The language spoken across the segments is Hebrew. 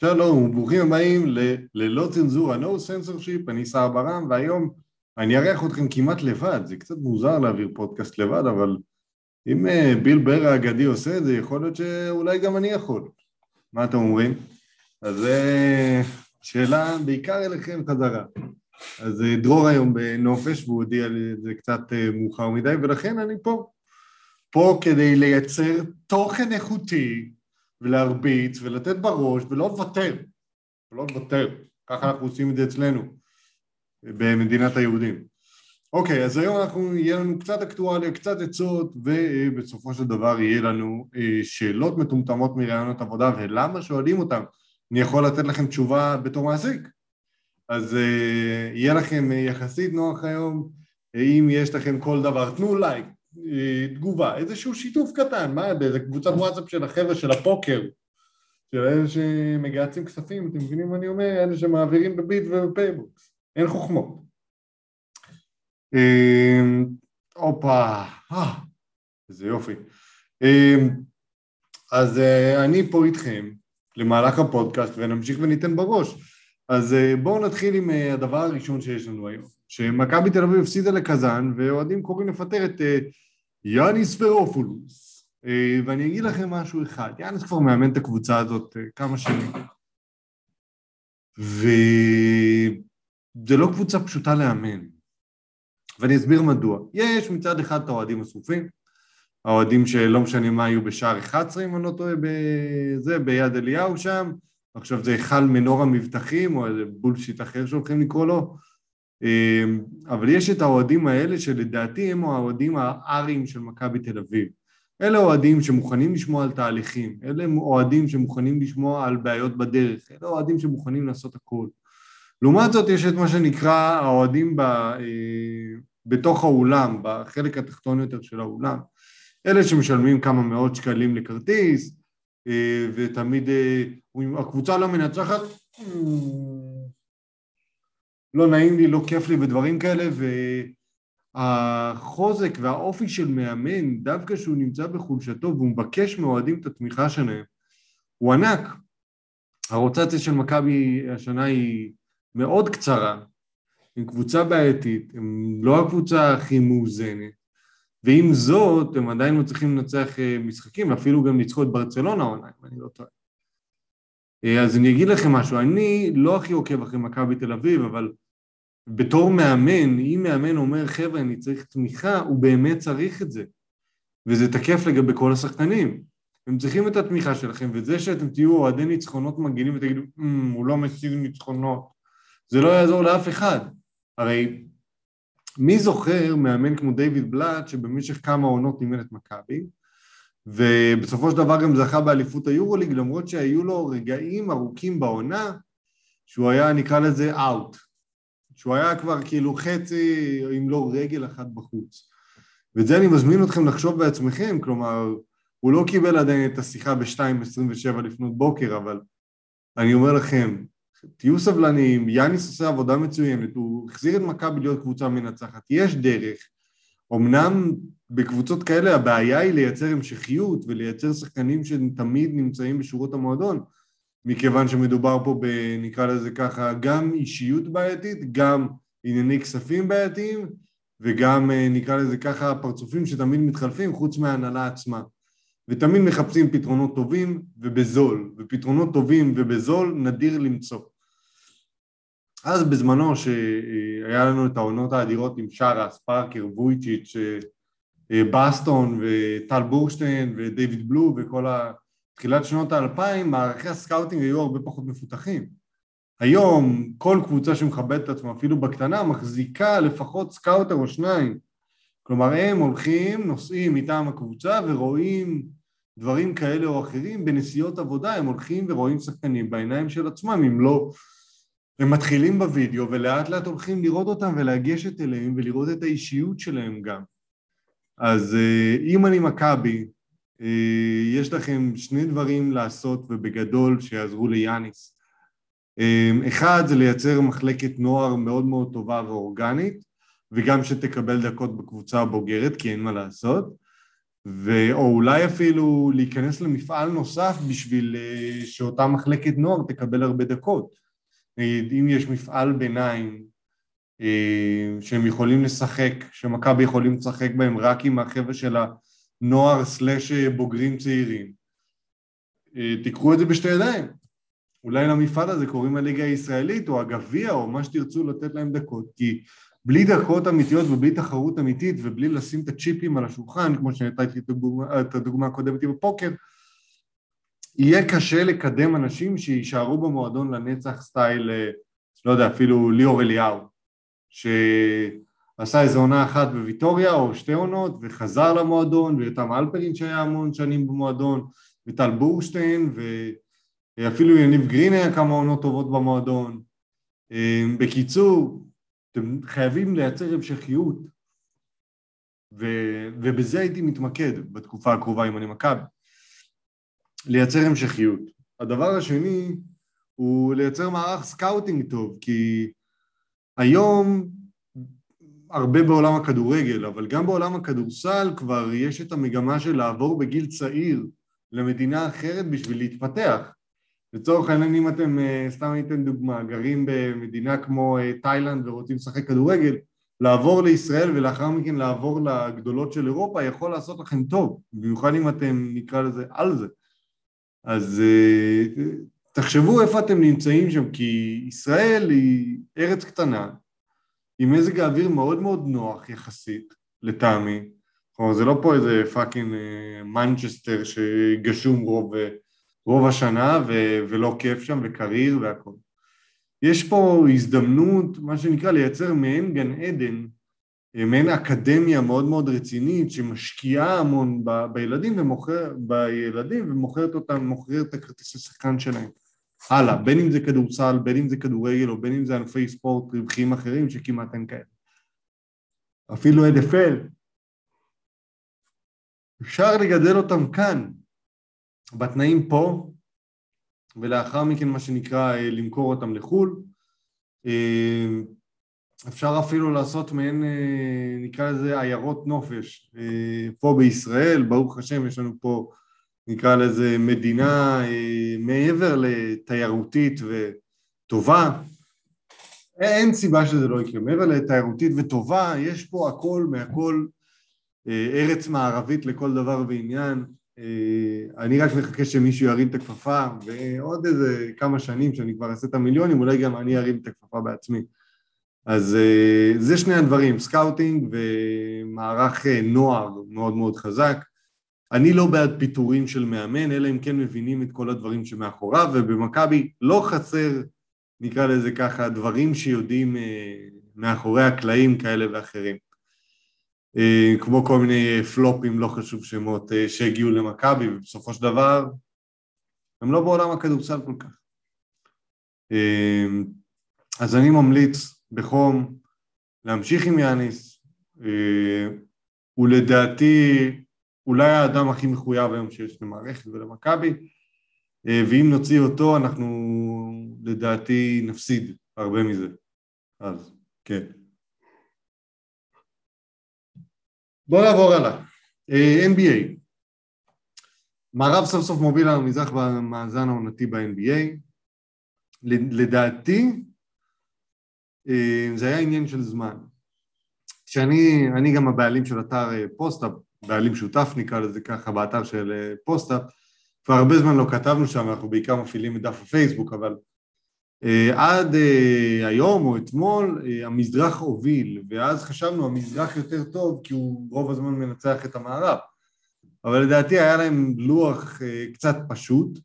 שלום וברוכים הבאים ללא צנזורה, no censorship, אני שר ברם והיום אני אארח אתכם כמעט לבד, זה קצת מוזר להעביר פודקאסט לבד אבל אם אה, ביל בר האגדי עושה את זה יכול להיות שאולי גם אני יכול, מה אתם אומרים? אז אה, שאלה בעיקר אליכם חזרה. אז אה, דרור היום בנופש והוא הודיע לי את זה קצת מאוחר מדי ולכן אני פה. פה כדי לייצר תוכן איכותי ולהרביץ ולתת בראש ולא לוותר, ולא לוותר, ככה אנחנו עושים את זה אצלנו במדינת היהודים. אוקיי, אז היום אנחנו, יהיה לנו קצת אקטואליה, קצת עצות, ובסופו של דבר יהיה לנו אה, שאלות מטומטמות מרעיונות עבודה, ולמה שואלים אותם? אני יכול לתת לכם תשובה בתור מעסיק. אז אה, יהיה לכם אה, יחסית נוח היום, אם יש לכם כל דבר, תנו לייק, תגובה, איזשהו שיתוף קטן, מה, באיזה קבוצת וואטסאפ של החבר'ה של הפוקר, של אלה שמגייסים כספים, אתם מבינים מה אני אומר? אלה שמעבירים בביט ובפייבוקס, אין חוכמות. אמ, הופה, אה, איזה יופי. אמ, אז אה, אני פה איתכם למהלך הפודקאסט ונמשיך וניתן בראש. אז בואו נתחיל עם הדבר הראשון שיש לנו היום, שמכבי תל אביב הפסידה לקזאן ואוהדים קוראים לפטר את יאניס ורופולוס. אה, ואני אגיד לכם משהו אחד, יאניס כבר מאמן את הקבוצה הזאת אה, כמה שנים. וזה לא קבוצה פשוטה לאמן. ואני אסביר מדוע. יש מצד אחד את האוהדים השרופים, האוהדים שלא משנה מה היו בשער 11 אם אני לא טועה, בזה, ביד אליהו שם, עכשיו זה היכל מנור המבטחים או איזה בולשיט אחר שהולכים לקרוא לו, אמ, אבל יש את האוהדים האלה שלדעתי הם האוהדים האריים של מכבי תל אביב. אלה אוהדים שמוכנים לשמוע על תהליכים, אלה אוהדים שמוכנים לשמוע על בעיות בדרך, אלה אוהדים שמוכנים לעשות הכל. לעומת זאת יש את מה שנקרא האוהדים ב, אה, בתוך האולם, בחלק התחתון יותר של האולם, אלה שמשלמים כמה מאות שקלים לכרטיס, ותמיד אה, הקבוצה לא מנצחת, לא נעים לי, לא כיף לי ודברים כאלה, והחוזק והאופי של מאמן, דווקא כשהוא נמצא בחולשתו והוא מבקש מאוהדים את התמיכה שלהם, הוא ענק. הרוטציה של מכבי השנה היא מאוד קצרה, עם קבוצה בעייתית, הם לא הקבוצה הכי מאוזנת, ועם זאת הם עדיין מצליחים לנצח אה, משחקים, אפילו גם ניצחו את ברצלונה עונה, אם אני לא טועה. אה, אז אני אגיד לכם משהו, אני לא הכי עוקב אחרי מכבי תל אביב, אבל בתור מאמן, אם מאמן אומר חבר'ה אני צריך תמיכה, הוא באמת צריך את זה. וזה תקף לגבי כל השחקנים. הם צריכים את התמיכה שלכם, וזה שאתם תהיו אוהדי ניצחונות מגעילים ותגידו, mm, הוא לא משיג ניצחונות, זה לא יעזור לאף אחד. הרי מי זוכר מאמן כמו דיוויד בלאט שבמשך כמה עונות אימן את מכבי, ובסופו של דבר גם זכה באליפות היורוליג, למרות שהיו לו רגעים ארוכים בעונה שהוא היה, נקרא לזה, אאוט. שהוא היה כבר כאילו חצי, אם לא רגל אחת בחוץ. ואת זה אני מזמין אתכם לחשוב בעצמכם, כלומר, הוא לא קיבל עדיין את השיחה ב-2.27 לפנות בוקר, אבל אני אומר לכם, תהיו סבלניים, יאניס עושה עבודה מצוינת, הוא החזיר את מכבי להיות קבוצה מנצחת, יש דרך. אמנם בקבוצות כאלה הבעיה היא לייצר המשכיות ולייצר שחקנים שתמיד נמצאים בשורות המועדון, מכיוון שמדובר פה, ב, נקרא לזה ככה, גם אישיות בעייתית, גם ענייני כספים בעייתיים, וגם אה, נקרא לזה ככה פרצופים שתמיד מתחלפים חוץ מההנהלה עצמה. ותמיד מחפשים פתרונות טובים ובזול, ופתרונות טובים ובזול נדיר למצוא. אז בזמנו שהיה לנו את העונות האדירות עם שרה, פארקר, וויצ'יץ', אה, בסטון וטל בורשטיין ודייוויד בלו וכל ה... תחילת שנות האלפיים מערכי הסקאוטינג היו הרבה פחות מפותחים. היום כל קבוצה שמכבדת את עצמה אפילו בקטנה מחזיקה לפחות סקאוטר או שניים. כלומר הם הולכים, נוסעים מטעם הקבוצה ורואים דברים כאלה או אחרים בנסיעות עבודה, הם הולכים ורואים שחקנים בעיניים של עצמם, אם לא... הם מתחילים בווידאו ולאט לאט הולכים לראות אותם ולגשת אליהם ולראות את האישיות שלהם גם. אז אה, אם אני מכבי אה, יש לכם שני דברים לעשות ובגדול שיעזרו ליאניס. אה, אחד זה לייצר מחלקת נוער מאוד מאוד טובה ואורגנית וגם שתקבל דקות בקבוצה הבוגרת כי אין מה לעשות ו... או אולי אפילו להיכנס למפעל נוסף בשביל שאותה מחלקת נוער תקבל הרבה דקות. אם יש מפעל ביניים אה, שהם יכולים לשחק, שמכבי יכולים לשחק בהם רק עם החבר'ה של הנוער סלאש בוגרים צעירים, תיקחו את זה בשתי ידיים. אולי למפעל הזה קוראים הליגה הישראלית או הגביע או מה שתרצו לתת להם דקות, כי בלי דקות אמיתיות ובלי תחרות אמיתית ובלי לשים את הצ'יפים על השולחן, כמו שנתתי את הדוגמה הקודמת עם הפוקר, יהיה קשה לקדם אנשים שיישארו במועדון לנצח סטייל, לא יודע, אפילו ליאור אליהו, שעשה איזו עונה אחת בוויטוריה או שתי עונות וחזר למועדון, ויותם אלפרין שהיה המון שנים במועדון, וטל בורשטיין, ואפילו יניב גרין היה כמה עונות טובות במועדון. בקיצור, אתם חייבים לייצר המשכיות, ו, ובזה הייתי מתמקד בתקופה הקרובה עם אני מכבי. לייצר המשכיות. הדבר השני הוא לייצר מערך סקאוטינג טוב, כי היום הרבה בעולם הכדורגל, אבל גם בעולם הכדורסל כבר יש את המגמה של לעבור בגיל צעיר למדינה אחרת בשביל להתפתח. לצורך העניין אם אתם, אה, סתם אני אתן דוגמה, גרים במדינה כמו אה, תאילנד ורוצים לשחק כדורגל, לעבור לישראל ולאחר מכן לעבור לגדולות של אירופה יכול לעשות לכם טוב, במיוחד אם אתם נקרא לזה על זה. אז אה, תחשבו איפה אתם נמצאים שם, כי ישראל היא ארץ קטנה, עם מזג האוויר מאוד מאוד נוח יחסית, לטעמי. כלומר זה לא פה איזה fucking מנצ'סטר שגשום רוב רוב השנה ו- ולא כיף שם וקריר והכל. יש פה הזדמנות, מה שנקרא, לייצר מעין גן עדן, מעין אקדמיה מאוד מאוד רצינית שמשקיעה המון ב- בילדים ומוכר, בילדים ומוכרת אותם, מוכרת את הכרטיס השחקן שלהם. הלאה, בין אם זה כדורסל, בין אם זה כדורגל או בין אם זה ענפי ספורט רווחיים אחרים שכמעט אין כאלה. אפילו NFL. אפשר לגדל אותם כאן, בתנאים פה, ולאחר מכן מה שנקרא אה, למכור אותם לחו"ל. אה, אפשר אפילו לעשות מעין, אה, נקרא לזה עיירות נופש. פה בישראל, ברוך השם, יש לנו פה, נקרא לזה מדינה מעבר לתיירותית וטובה. אין סיבה שזה לא יקרה. מעבר לתיירותית וטובה, יש פה הכל מהכל, ארץ מערבית לכל דבר ועניין. אה, אני רק מחכה שמישהו ירים את הכפפה, ועוד איזה כמה שנים שאני כבר אעשה את המיליונים, אולי גם אני ארים את הכפפה בעצמי. אז אה, זה שני הדברים, scouting ומערך אה, נוער מאוד מאוד חזק. אני לא בעד פיטורים של מאמן, אלא אם כן מבינים את כל הדברים שמאחוריו, ובמכבי לא חסר, נקרא לזה ככה, דברים שיודעים מאחורי הקלעים כאלה ואחרים. אה, כמו כל מיני פלופים, לא חשוב שמות, אה, שהגיעו למכבי, ובסופו של דבר הם לא בעולם הכדורסל כל כך. אה, אז אני ממליץ בחום להמשיך עם יאניס, הוא לדעתי אולי האדם הכי מחויב היום שיש למערכת ולמכבי, ואם נוציא אותו אנחנו לדעתי נפסיד הרבה מזה, אז כן. בואו נעבור הלאה. אה, NBA. מערב סוף סוף מוביל על המזרח במאזן העונתי ב-NBA. לדעתי, אה, זה היה עניין של זמן. כשאני, אני גם הבעלים של אתר אה, פוסט-אפ, בעלים שותף נקרא לזה ככה, באתר של פוסט-אפ, כבר הרבה זמן לא כתבנו שם, אנחנו בעיקר מפעילים את דף הפייסבוק, אבל אה, עד אה, היום או אתמול אה, המזרח הוביל, ואז חשבנו המזרח יותר טוב כי הוא רוב הזמן מנצח את המערב. אבל לדעתי היה להם לוח קצת פשוט,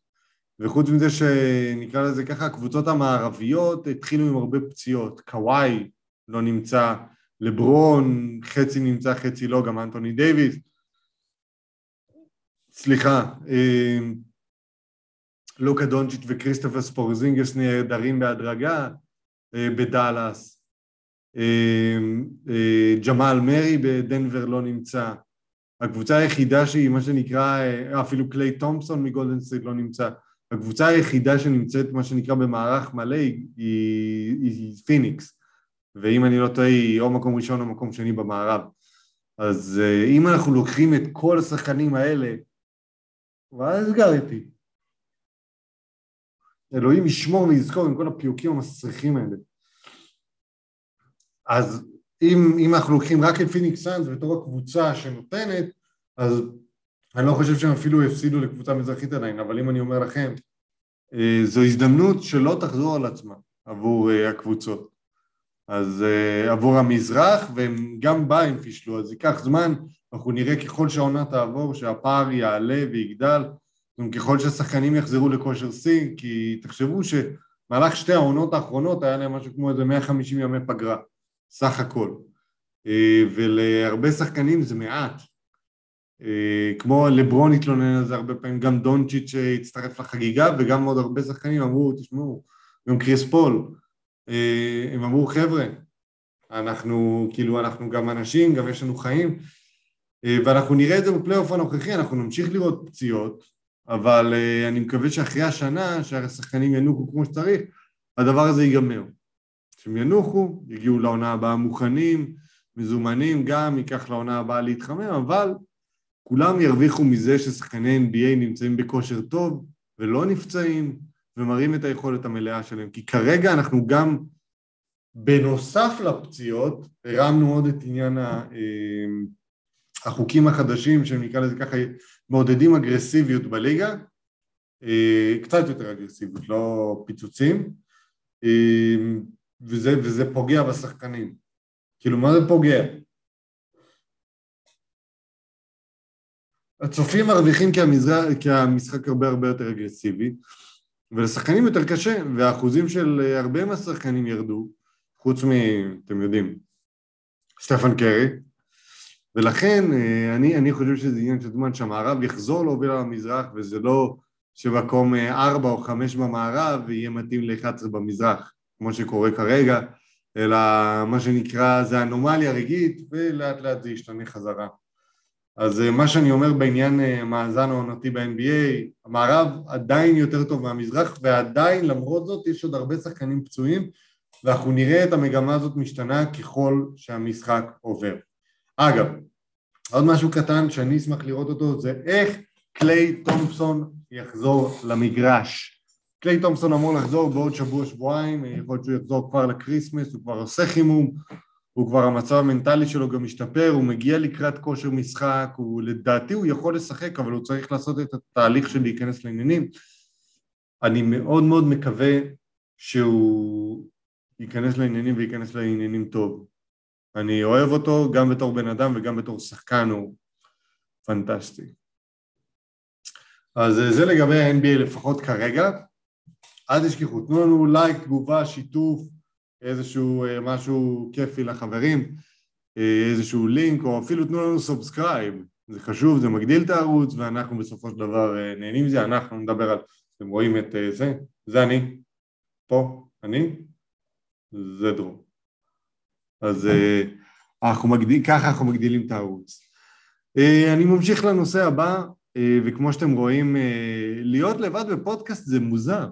וחוץ מזה שנקרא לזה ככה, הקבוצות המערביות התחילו עם הרבה פציעות. קוואי לא נמצא, לברון חצי נמצא, חצי לא, גם אנטוני דייוויס. סליחה, לוקה דונצ'יט וקריסטפס פורזינגיס נעדרים בהדרגה אה, בדאלאס, אה, אה, ג'מאל מרי בדנבר לא נמצא, הקבוצה היחידה שהיא מה שנקרא, אפילו קליי תומפסון מגולדן סטריט לא נמצא, הקבוצה היחידה שנמצאת מה שנקרא במערך מלא היא, היא, היא פיניקס, ואם אני לא טועה היא או מקום ראשון או מקום שני במערב. אז אה, אם אנחנו לוקחים את כל השחקנים האלה, ואז נסגר איתי. אלוהים ישמור ויזכור עם כל הפיוקים המסריחים האלה. אז אם, אם אנחנו לוקחים רק את פיניקס סאנס בתור הקבוצה שנותנת, אז אני לא חושב שהם אפילו הפסידו לקבוצה מזרחית עדיין, אבל אם אני אומר לכם, אה, זו הזדמנות שלא תחזור על עצמה עבור אה, הקבוצות. אז uh, עבור המזרח, והם גם בה הם פישלו, אז ייקח זמן, אנחנו נראה ככל שהעונה תעבור שהפער יעלה ויגדל, ככל שהשחקנים יחזרו לכושר שיא, כי תחשבו שמהלך שתי העונות האחרונות היה להם משהו כמו איזה 150 ימי פגרה, סך הכל, ולהרבה שחקנים זה מעט, כמו לברון התלונן על זה הרבה פעמים, גם דונצ'יץ' הצטרף לחגיגה, וגם עוד הרבה שחקנים אמרו, תשמעו, גם קריס פול, אה, הם אמרו חבר'ה, אנחנו כאילו אנחנו גם אנשים, גם יש לנו חיים אה, ואנחנו נראה את זה בפלייאוף הנוכחי, אנחנו נמשיך לראות פציעות אבל אה, אני מקווה שאחרי השנה שהשחקנים ינוחו כמו שצריך הדבר הזה ייגמר. כשהם ינוחו, יגיעו לעונה הבאה מוכנים, מזומנים גם, ייקח לעונה הבאה להתחמם אבל כולם ירוויחו מזה ששחקני NBA נמצאים בכושר טוב ולא נפצעים ומראים את היכולת המלאה שלהם, כי כרגע אנחנו גם, בנוסף לפציעות, הרמנו עוד את עניין ה, אמ, החוקים החדשים, שנקרא לזה ככה, מעודדים אגרסיביות בליגה, אה, קצת יותר אגרסיביות, לא פיצוצים, אמ, וזה, וזה פוגע בשחקנים. כאילו, מה זה פוגע? הצופים מרוויחים כי, המזרח, כי המשחק הרבה הרבה יותר אגרסיבי, ולשחקנים יותר קשה, והאחוזים של אה, הרבה מהשחקנים ירדו, חוץ מ... אתם יודעים, סטפן קרי, ולכן אה, אני, אני חושב שזה עניין של זמן שהמערב יחזור להוביל על המזרח, וזה לא שמקום אה, ארבע או חמש במערב יהיה מתאים ל-11 במזרח, כמו שקורה כרגע, אלא מה שנקרא זה אנומליה רגעית, ולאט לאט זה ישתנה חזרה. אז אה, מה שאני אומר בעניין אה, מאזן העונתי ב-NBA, המערב עדיין יותר טוב מהמזרח ועדיין למרות זאת יש עוד הרבה שחקנים פצועים ואנחנו נראה את המגמה הזאת משתנה ככל שהמשחק עובר. אגב, עוד משהו קטן שאני אשמח לראות אותו זה איך קליי תומפסון יחזור למגרש. קליי תומפסון אמור לחזור בעוד שבוע-שבועיים, יכול להיות שהוא יחזור כבר ל Christmas, הוא כבר עושה חימום, הוא כבר המצב המנטלי שלו גם משתפר, הוא מגיע לקראת כושר משחק, הוא לדעתי הוא יכול לשחק אבל הוא צריך לעשות את התהליך של להיכנס לעניינים. אני מאוד מאוד מקווה שהוא ייכנס לעניינים וייכנס לעניינים טוב. אני אוהב אותו גם בתור בן אדם וגם בתור שחקן, הוא פנטסטי. אז זה לגבי ה-NBA לפחות כרגע. אל תשכחו, תנו לנו לייק, תגובה, שיתוף, איזשהו אה, משהו כיפי לחברים, אה, איזשהו לינק, או אפילו תנו לנו subscribe, זה חשוב, זה מגדיל את הערוץ, ואנחנו בסופו של דבר אה, נהנים מזה, אנחנו נדבר על, אתם רואים את זה, זה אני, פה, אני, זה דרום. אז אנחנו מגדיל, ככה אנחנו מגדילים את הערוץ. אני ממשיך לנושא הבא, וכמו שאתם רואים, להיות לבד בפודקאסט זה מוזר.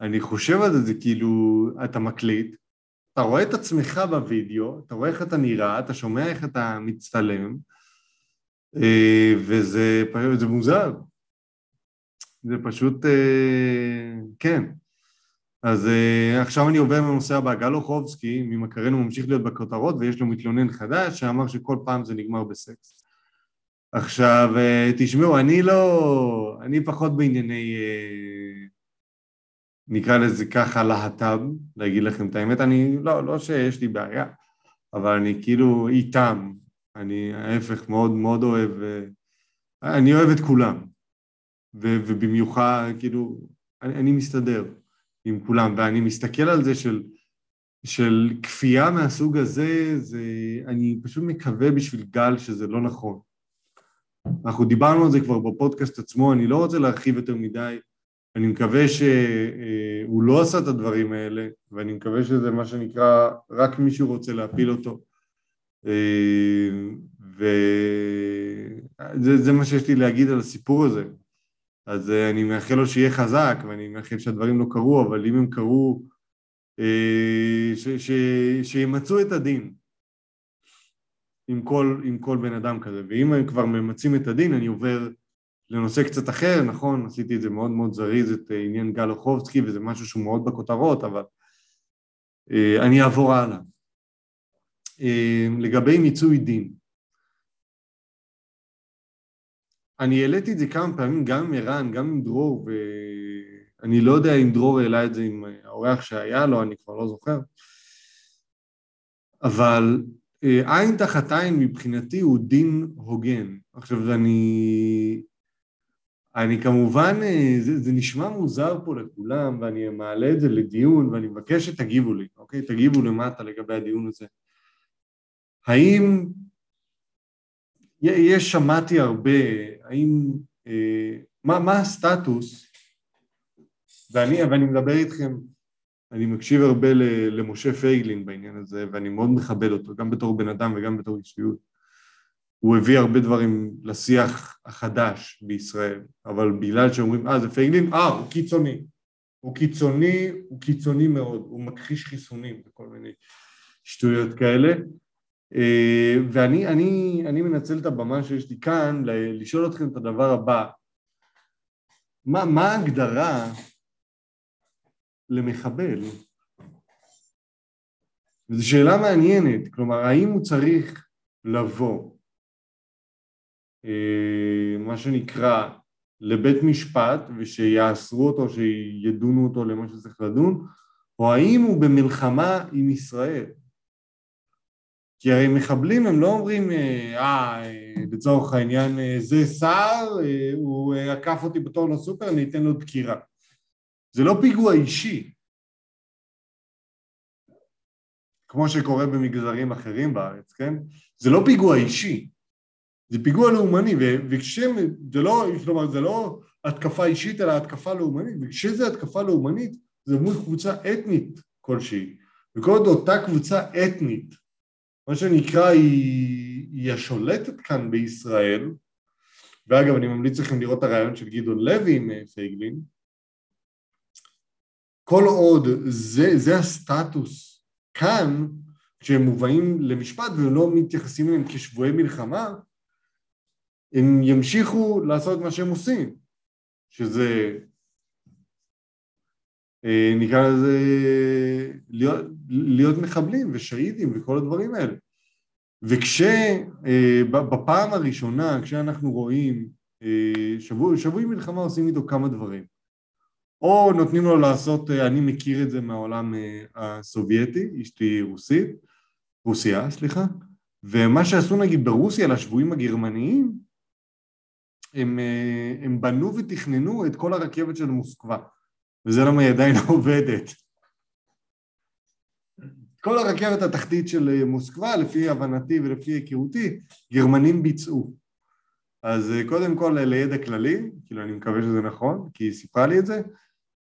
אני חושב על זה, כאילו, אתה מקליט, אתה רואה את עצמך בווידאו, אתה רואה איך אתה נראה, אתה שומע איך אתה מצטלם, אה, וזה זה מוזר. זה פשוט, אה, כן. אז אה, עכשיו אני עובר לנושא הבא, גל אוחובסקי, ממכרנו ממשיך להיות בכותרות, ויש לו מתלונן חדש שאמר שכל פעם זה נגמר בסקס. עכשיו, תשמעו, אני לא, אני פחות בענייני נקרא לזה ככה להט"ב, להגיד לכם את האמת, אני, לא, לא שיש לי בעיה, אבל אני כאילו איתם, אני ההפך מאוד מאוד אוהב, אני אוהב את כולם, ו, ובמיוחד, כאילו, אני, אני מסתדר עם כולם, ואני מסתכל על זה של, של כפייה מהסוג הזה, זה, אני פשוט מקווה בשביל גל שזה לא נכון. אנחנו דיברנו על זה כבר בפודקאסט עצמו, אני לא רוצה להרחיב יותר מדי, אני מקווה שהוא לא עשה את הדברים האלה, ואני מקווה שזה מה שנקרא, רק מישהו רוצה להפיל אותו. וזה מה שיש לי להגיד על הסיפור הזה. אז אני מאחל לו שיהיה חזק, ואני מאחל שהדברים לא קרו, אבל אם הם קרו, שימצאו את הדין. עם כל, עם כל בן אדם כזה, ואם הם כבר ממצים את הדין אני עובר לנושא קצת אחר, נכון, עשיתי את זה מאוד מאוד זריז, את עניין גל אוחובסקי וזה משהו שהוא מאוד בכותרות, אבל אה, אני אעבור הלאה. אה, לגבי מיצוי דין, אני העליתי את זה כמה פעמים גם עם ערן, גם עם דרור, ואני לא יודע אם דרור העלה את זה עם האורח שהיה לו, אני כבר לא זוכר, אבל אה, עין תחת עין מבחינתי הוא דין הוגן. עכשיו אני... אני כמובן, אה, זה, זה נשמע מוזר פה לכולם ואני מעלה את זה לדיון ואני מבקש שתגיבו לי, אוקיי? תגיבו למטה לגבי הדיון הזה. האם, יש, שמעתי הרבה, האם, אה, מה, מה הסטטוס, ואני, ואני מדבר איתכם אני מקשיב הרבה למשה פייגלין בעניין הזה, ואני מאוד מכבד אותו, גם בתור בן אדם וגם בתור אישיות. הוא הביא הרבה דברים לשיח החדש בישראל, אבל בגלל שאומרים, אה, זה פייגלין? אה, הוא קיצוני. הוא קיצוני, הוא קיצוני מאוד, הוא מכחיש חיסונים וכל מיני שטויות כאלה. אה, ואני אני, אני מנצל את הבמה שיש לי כאן לשאול אתכם את הדבר הבא. מה, מה ההגדרה למחבל. וזו שאלה מעניינת, כלומר האם הוא צריך לבוא, מה שנקרא, לבית משפט ושיאסרו אותו, שידונו אותו למה שצריך לדון, או האם הוא במלחמה עם ישראל? כי הרי מחבלים הם לא אומרים, אה, אה לצורך העניין, אה, זה שר, הוא עקף אותי בתור לסופר, אני אתן לו דקירה. זה לא פיגוע אישי, כמו שקורה במגזרים אחרים בארץ, כן? זה לא פיגוע אישי, זה פיגוע לאומני, וכשם, זה לא, כלומר, זה לא התקפה אישית, אלא התקפה לאומנית, וכשזה התקפה לאומנית, זה מול קבוצה אתנית כלשהי, וכל עוד אותה קבוצה אתנית, מה שנקרא, היא, היא השולטת כאן בישראל, ואגב, אני ממליץ לכם לראות את הרעיון של גדעון לוי עם אה, פייגלין, כל עוד זה, זה הסטטוס כאן, כשהם מובאים למשפט ולא מתייחסים אליהם כשבויי מלחמה, הם ימשיכו לעשות מה שהם עושים, שזה אה, נקרא לזה להיות, להיות מחבלים ושהידים וכל הדברים האלה. וכשבפעם אה, הראשונה, כשאנחנו רואים אה, שבוי, שבוי מלחמה עושים איתו כמה דברים. או נותנים לו לעשות, אני מכיר את זה מהעולם הסובייטי, אשתי רוסית, רוסיה, סליחה, ומה שעשו נגיד ברוסיה לשבויים הגרמניים, הם, אה, הם בנו ותכננו את כל הרכבת של מוסקבה, וזה למה היא עדיין עובדת. כל הרכבת התחתית של מוסקבה, לפי הבנתי ולפי היכרותי, גרמנים ביצעו. אז קודם כל לידע כללי, כאילו אני מקווה שזה נכון, כי היא סיפרה לי את זה,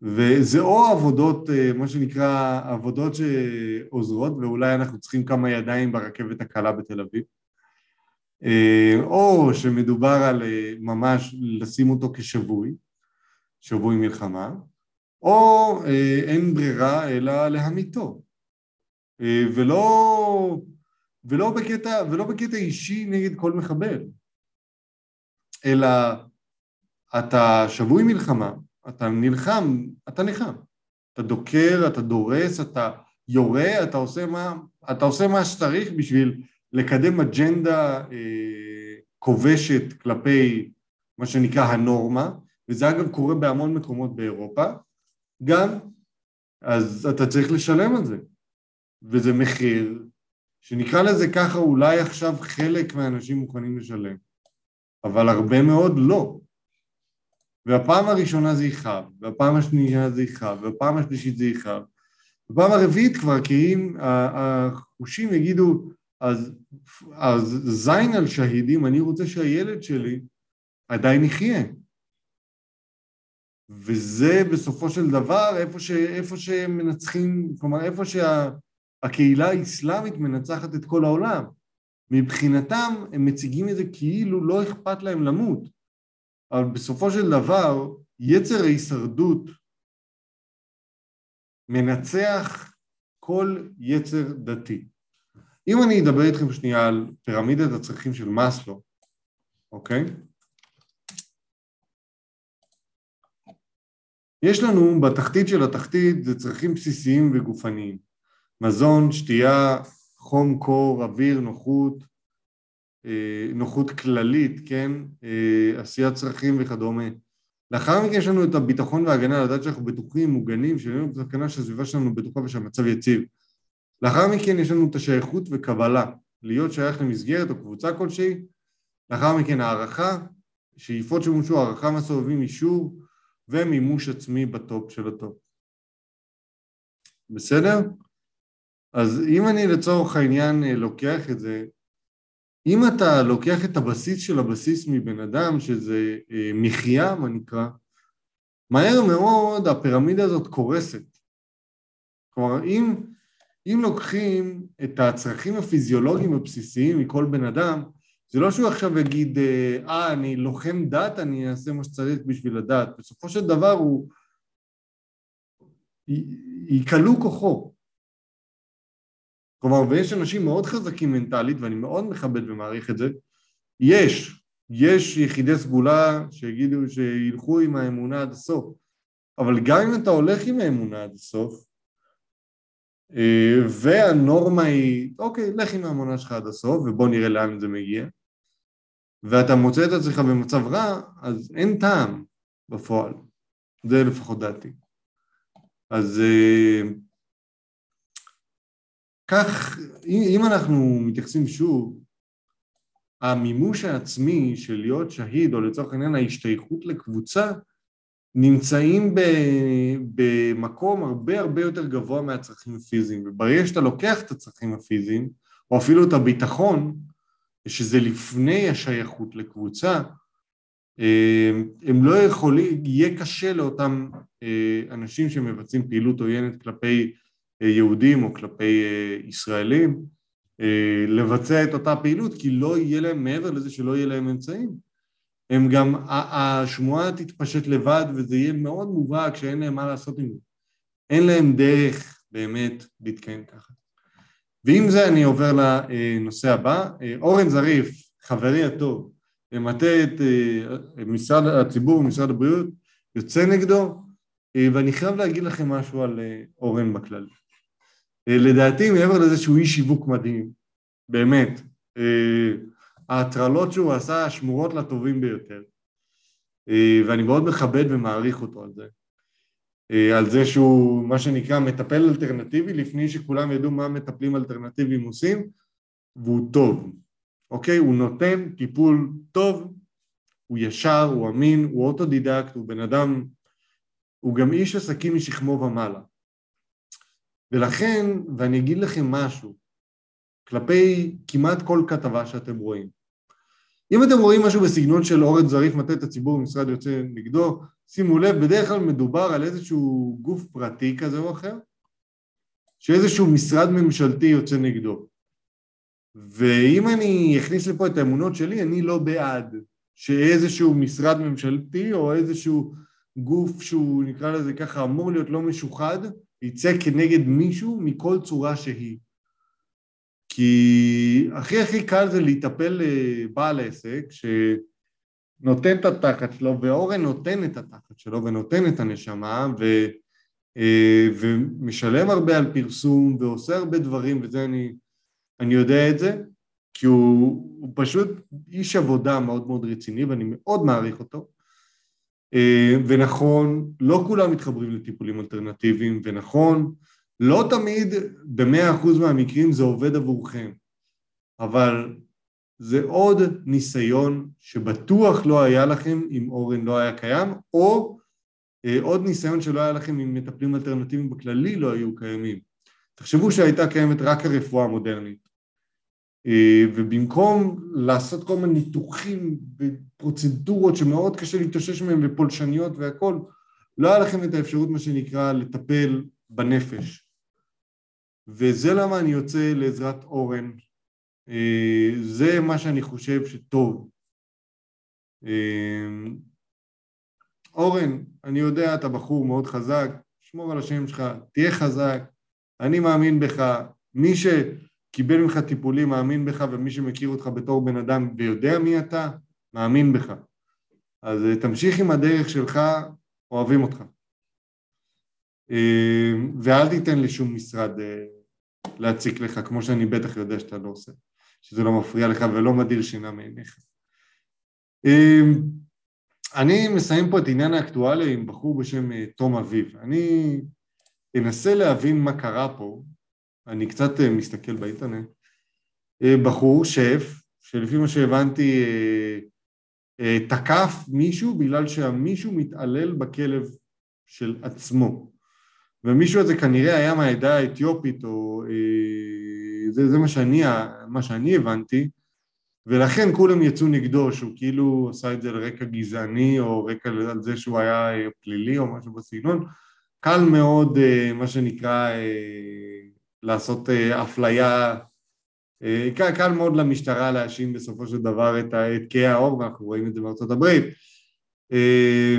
וזה או עבודות, אה, מה שנקרא, עבודות שעוזרות, ואולי אנחנו צריכים כמה ידיים ברכבת הקלה בתל אביב, אה, או שמדובר על אה, ממש לשים אותו כשבוי, שבוי מלחמה, או אין ברירה אלא להמיתו, ולא, ולא, בקטע, ולא בקטע אישי נגד כל מחבל, אלא אתה שבוי מלחמה, אתה נלחם, אתה נלחם. אתה דוקר, אתה דורס, אתה יורה, אתה עושה מה, אתה עושה מה שצריך בשביל לקדם אג'נדה אה, כובשת כלפי מה שנקרא הנורמה, וזה אגב קורה בהמון מקומות באירופה, גם, אז אתה צריך לשלם על זה, וזה מחיר שנקרא לזה ככה, אולי עכשיו חלק מהאנשים מוכנים לשלם, אבל הרבה מאוד לא. והפעם הראשונה זה יכאב, והפעם השנייה זה יכאב, והפעם השלישית זה יכאב. בפעם הרביעית כבר, כי אם החושים יגידו, אז, אז זין על שהידים, אני רוצה שהילד שלי עדיין יחיה. וזה בסופו של דבר איפה, ש, איפה שהם מנצחים, כלומר איפה שהקהילה שה, האסלאמית מנצחת את כל העולם. מבחינתם הם מציגים את זה כאילו לא אכפת להם למות. אבל בסופו של דבר יצר ההישרדות מנצח כל יצר דתי. אם אני אדבר איתכם שנייה על פירמידת הצרכים של מאסלו, אוקיי? יש לנו בתחתית של התחתית זה צרכים בסיסיים וגופניים. מזון, שתייה, חום, קור, אוויר, נוחות, אה, נוחות כללית, כן? אה, עשיית צרכים וכדומה. לאחר מכן יש לנו את הביטחון וההגנה, לדעת שאנחנו בטוחים, מוגנים, שאיננו בסכנה שהסביבה שלנו בטוחה ושהמצב יציב. לאחר מכן יש לנו את השייכות וקבלה, להיות שייך למסגרת או קבוצה כלשהי. לאחר מכן הערכה, שאיפות שמומשו, הערכה מהסובבים, אישור ומימוש עצמי בטופ של הטופ. בסדר? אז אם אני לצורך העניין אה, לוקח את זה, אם אתה לוקח את הבסיס של הבסיס מבן אדם, שזה אה, מחיה, מה נקרא, מהר מאוד הפירמידה הזאת קורסת. כלומר, אם, אם לוקחים את הצרכים הפיזיולוגיים הבסיסיים מכל בן אדם, זה לא שהוא עכשיו יגיד, אה, אני לוחם דת, אני אעשה מה שצריך בשביל הדת. בסופו של דבר הוא... יקלו כוחו. כלומר, ויש אנשים מאוד חזקים מנטלית, ואני מאוד מכבד ומעריך את זה, יש, יש יחידי סגולה שיגידו שילכו עם האמונה עד הסוף, אבל גם אם אתה הולך עם האמונה עד הסוף, אה, והנורמה היא, אוקיי, לך עם האמונה שלך עד הסוף, ובוא נראה לאן זה מגיע, ואתה מוצא את עצמך במצב רע, אז אין טעם בפועל. זה לפחות דעתי. אז אה, כך, אם אנחנו מתייחסים שוב, המימוש העצמי של להיות שהיד, או לצורך העניין ההשתייכות לקבוצה, נמצאים במקום הרבה הרבה יותר גבוה מהצרכים הפיזיים. וברגע שאתה לוקח את הצרכים הפיזיים, או אפילו את הביטחון, שזה לפני השייכות לקבוצה, הם לא יכולים, יהיה קשה לאותם אה, אנשים שמבצעים פעילות עוינת כלפי אה, יהודים או כלפי אה, ישראלים אה, לבצע את אותה פעילות כי לא יהיה להם, מעבר לזה שלא יהיה להם אמצעים, הם גם, השמועה תתפשט לבד וזה יהיה מאוד מובהק שאין להם מה לעשות עם זה. אין להם דרך באמת להתקיים ככה. ועם זה אני עובר לנושא הבא. אורן זריף, חברי הטוב, מטה את משרד הציבור ומשרד הבריאות, יוצא נגדו, ואני חייב להגיד לכם משהו על אורן בכלל. אה, לדעתי מעבר לזה שהוא איש שיווק מדהים, באמת, אה, ההטרלות שהוא עשה שמורות לטובים ביותר, אה, ואני מאוד מכבד ומעריך אותו על זה. על זה שהוא מה שנקרא מטפל אלטרנטיבי לפני שכולם ידעו מה מטפלים אלטרנטיביים עושים והוא טוב, אוקיי? הוא נותן טיפול טוב, הוא ישר, הוא אמין, הוא אוטודידקט, הוא בן אדם, הוא גם איש עסקים משכמו ומעלה. ולכן, ואני אגיד לכם משהו, כלפי כמעט כל כתבה שאתם רואים. אם אתם רואים משהו בסגנון של אורן זריף מטעה את הציבור במשרד יוצא נגדו, שימו לב, בדרך כלל מדובר על איזשהו גוף פרטי כזה או אחר, שאיזשהו משרד ממשלתי יוצא נגדו. ואם אני אכניס לפה את האמונות שלי, אני לא בעד שאיזשהו משרד ממשלתי או איזשהו גוף שהוא נקרא לזה ככה אמור להיות לא משוחד, יצא כנגד מישהו מכל צורה שהיא. כי הכי הכי קל זה להיטפל לבעל עסק שנותן את התחת שלו, ואורן נותן את התחת שלו ונותן את הנשמה ו, אה, ומשלם הרבה על פרסום ועושה הרבה דברים, וזה אני, אני יודע את זה, כי הוא, הוא פשוט איש עבודה מאוד מאוד רציני ואני מאוד מעריך אותו. אה, ונכון, לא כולם מתחברים לטיפולים אלטרנטיביים, ונכון, לא תמיד במאה אחוז מהמקרים זה עובד עבורכם, אבל זה עוד ניסיון שבטוח לא היה לכם אם אורן לא היה קיים, או אה, עוד ניסיון שלא היה לכם אם מטפלים אלטרנטיביים בכללי לא היו קיימים. תחשבו שהייתה קיימת רק הרפואה המודרנית, אה, ובמקום לעשות כל מיני ניתוחים ופרוצדורות שמאוד קשה להתאושש מהן ופולשניות והכל, לא היה לכם את האפשרות מה שנקרא לטפל בנפש. וזה למה אני יוצא לעזרת אורן. אה, זה מה שאני חושב שטוב. אה, אורן, אני יודע, אתה בחור מאוד חזק, שמור על השם שלך, תהיה חזק, אני מאמין בך. מי ש... קיבל ממך טיפולים, מאמין בך, ומי שמכיר אותך בתור בן אדם ויודע מי אתה, מאמין בך. אז אה, תמשיך עם הדרך שלך, אוהבים אותך. ואל תיתן לשום משרד להציק לך, כמו שאני בטח יודע שאתה לא עושה, שזה לא מפריע לך ולא מדיר שינה מעיניך. אני מסיים פה את עניין האקטואליה עם בחור בשם תום אביב. אני אנסה להבין מה קרה פה, אני קצת מסתכל באינטרנט. בחור, שף, שלפי מה שהבנתי אה, תקף מישהו בגלל שהמישהו מתעלל בכלב של עצמו. ומישהו הזה כנראה היה מהעדה האתיופית, או אה, זה, זה מה, שאני, מה שאני הבנתי, ולכן כולם יצאו נגדו שהוא כאילו עשה את זה על רקע גזעני, או רקע על זה שהוא היה אה, פלילי או משהו בסגנון. קל מאוד, מה שנקרא, לעשות אפליה אה, קל, קל מאוד למשטרה להאשים בסופו של דבר את ערכי האור, ואנחנו רואים את זה בארצות הברית. אה,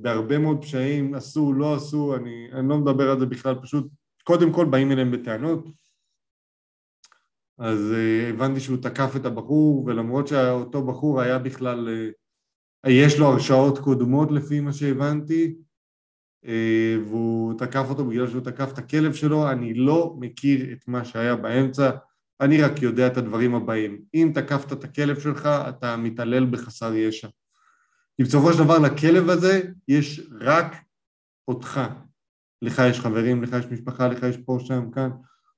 בהרבה מאוד פשעים עשו, לא עשו, אני, אני לא מדבר על זה בכלל, פשוט קודם כל באים אליהם בטענות. אז אה, הבנתי שהוא תקף את הבחור, ולמרות שאותו בחור היה בכלל, יש לו הרשעות קודמות לפי מה שהבנתי, אה, והוא תקף אותו בגלל שהוא תקף את הכלב שלו, אני לא מכיר את מה שהיה באמצע, אני רק יודע את הדברים הבאים. אם תקפת את הכלב שלך, אתה מתעלל בחסר ישע. כי בסופו של דבר לכלב הזה יש רק אותך. לך יש חברים, לך יש משפחה, לך יש פה, שם, כאן.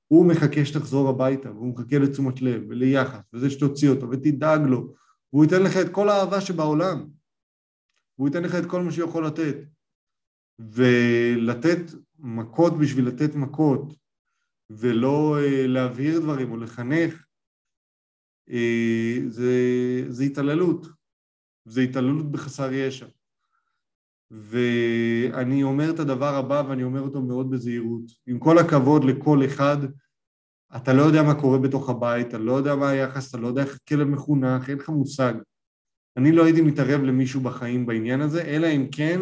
הוא מחכה שתחזור הביתה, והוא מחכה לתשומת לב וליחס, וזה שתוציא אותו ותדאג לו, והוא ייתן לך את כל האהבה שבעולם. והוא ייתן לך את כל מה שהוא יכול לתת. ולתת מכות בשביל לתת מכות, ולא אה, להבהיר דברים או לחנך, אה, זה, זה התעללות, זה התעללות בחסר ישע. ואני אומר את הדבר הבא ואני אומר אותו מאוד בזהירות. עם כל הכבוד לכל אחד, אתה לא יודע מה קורה בתוך הבית, אתה לא יודע מה היחס, אתה לא יודע איך כלב מחונך, אין לך מושג. אני לא הייתי מתערב למישהו בחיים בעניין הזה, אלא אם כן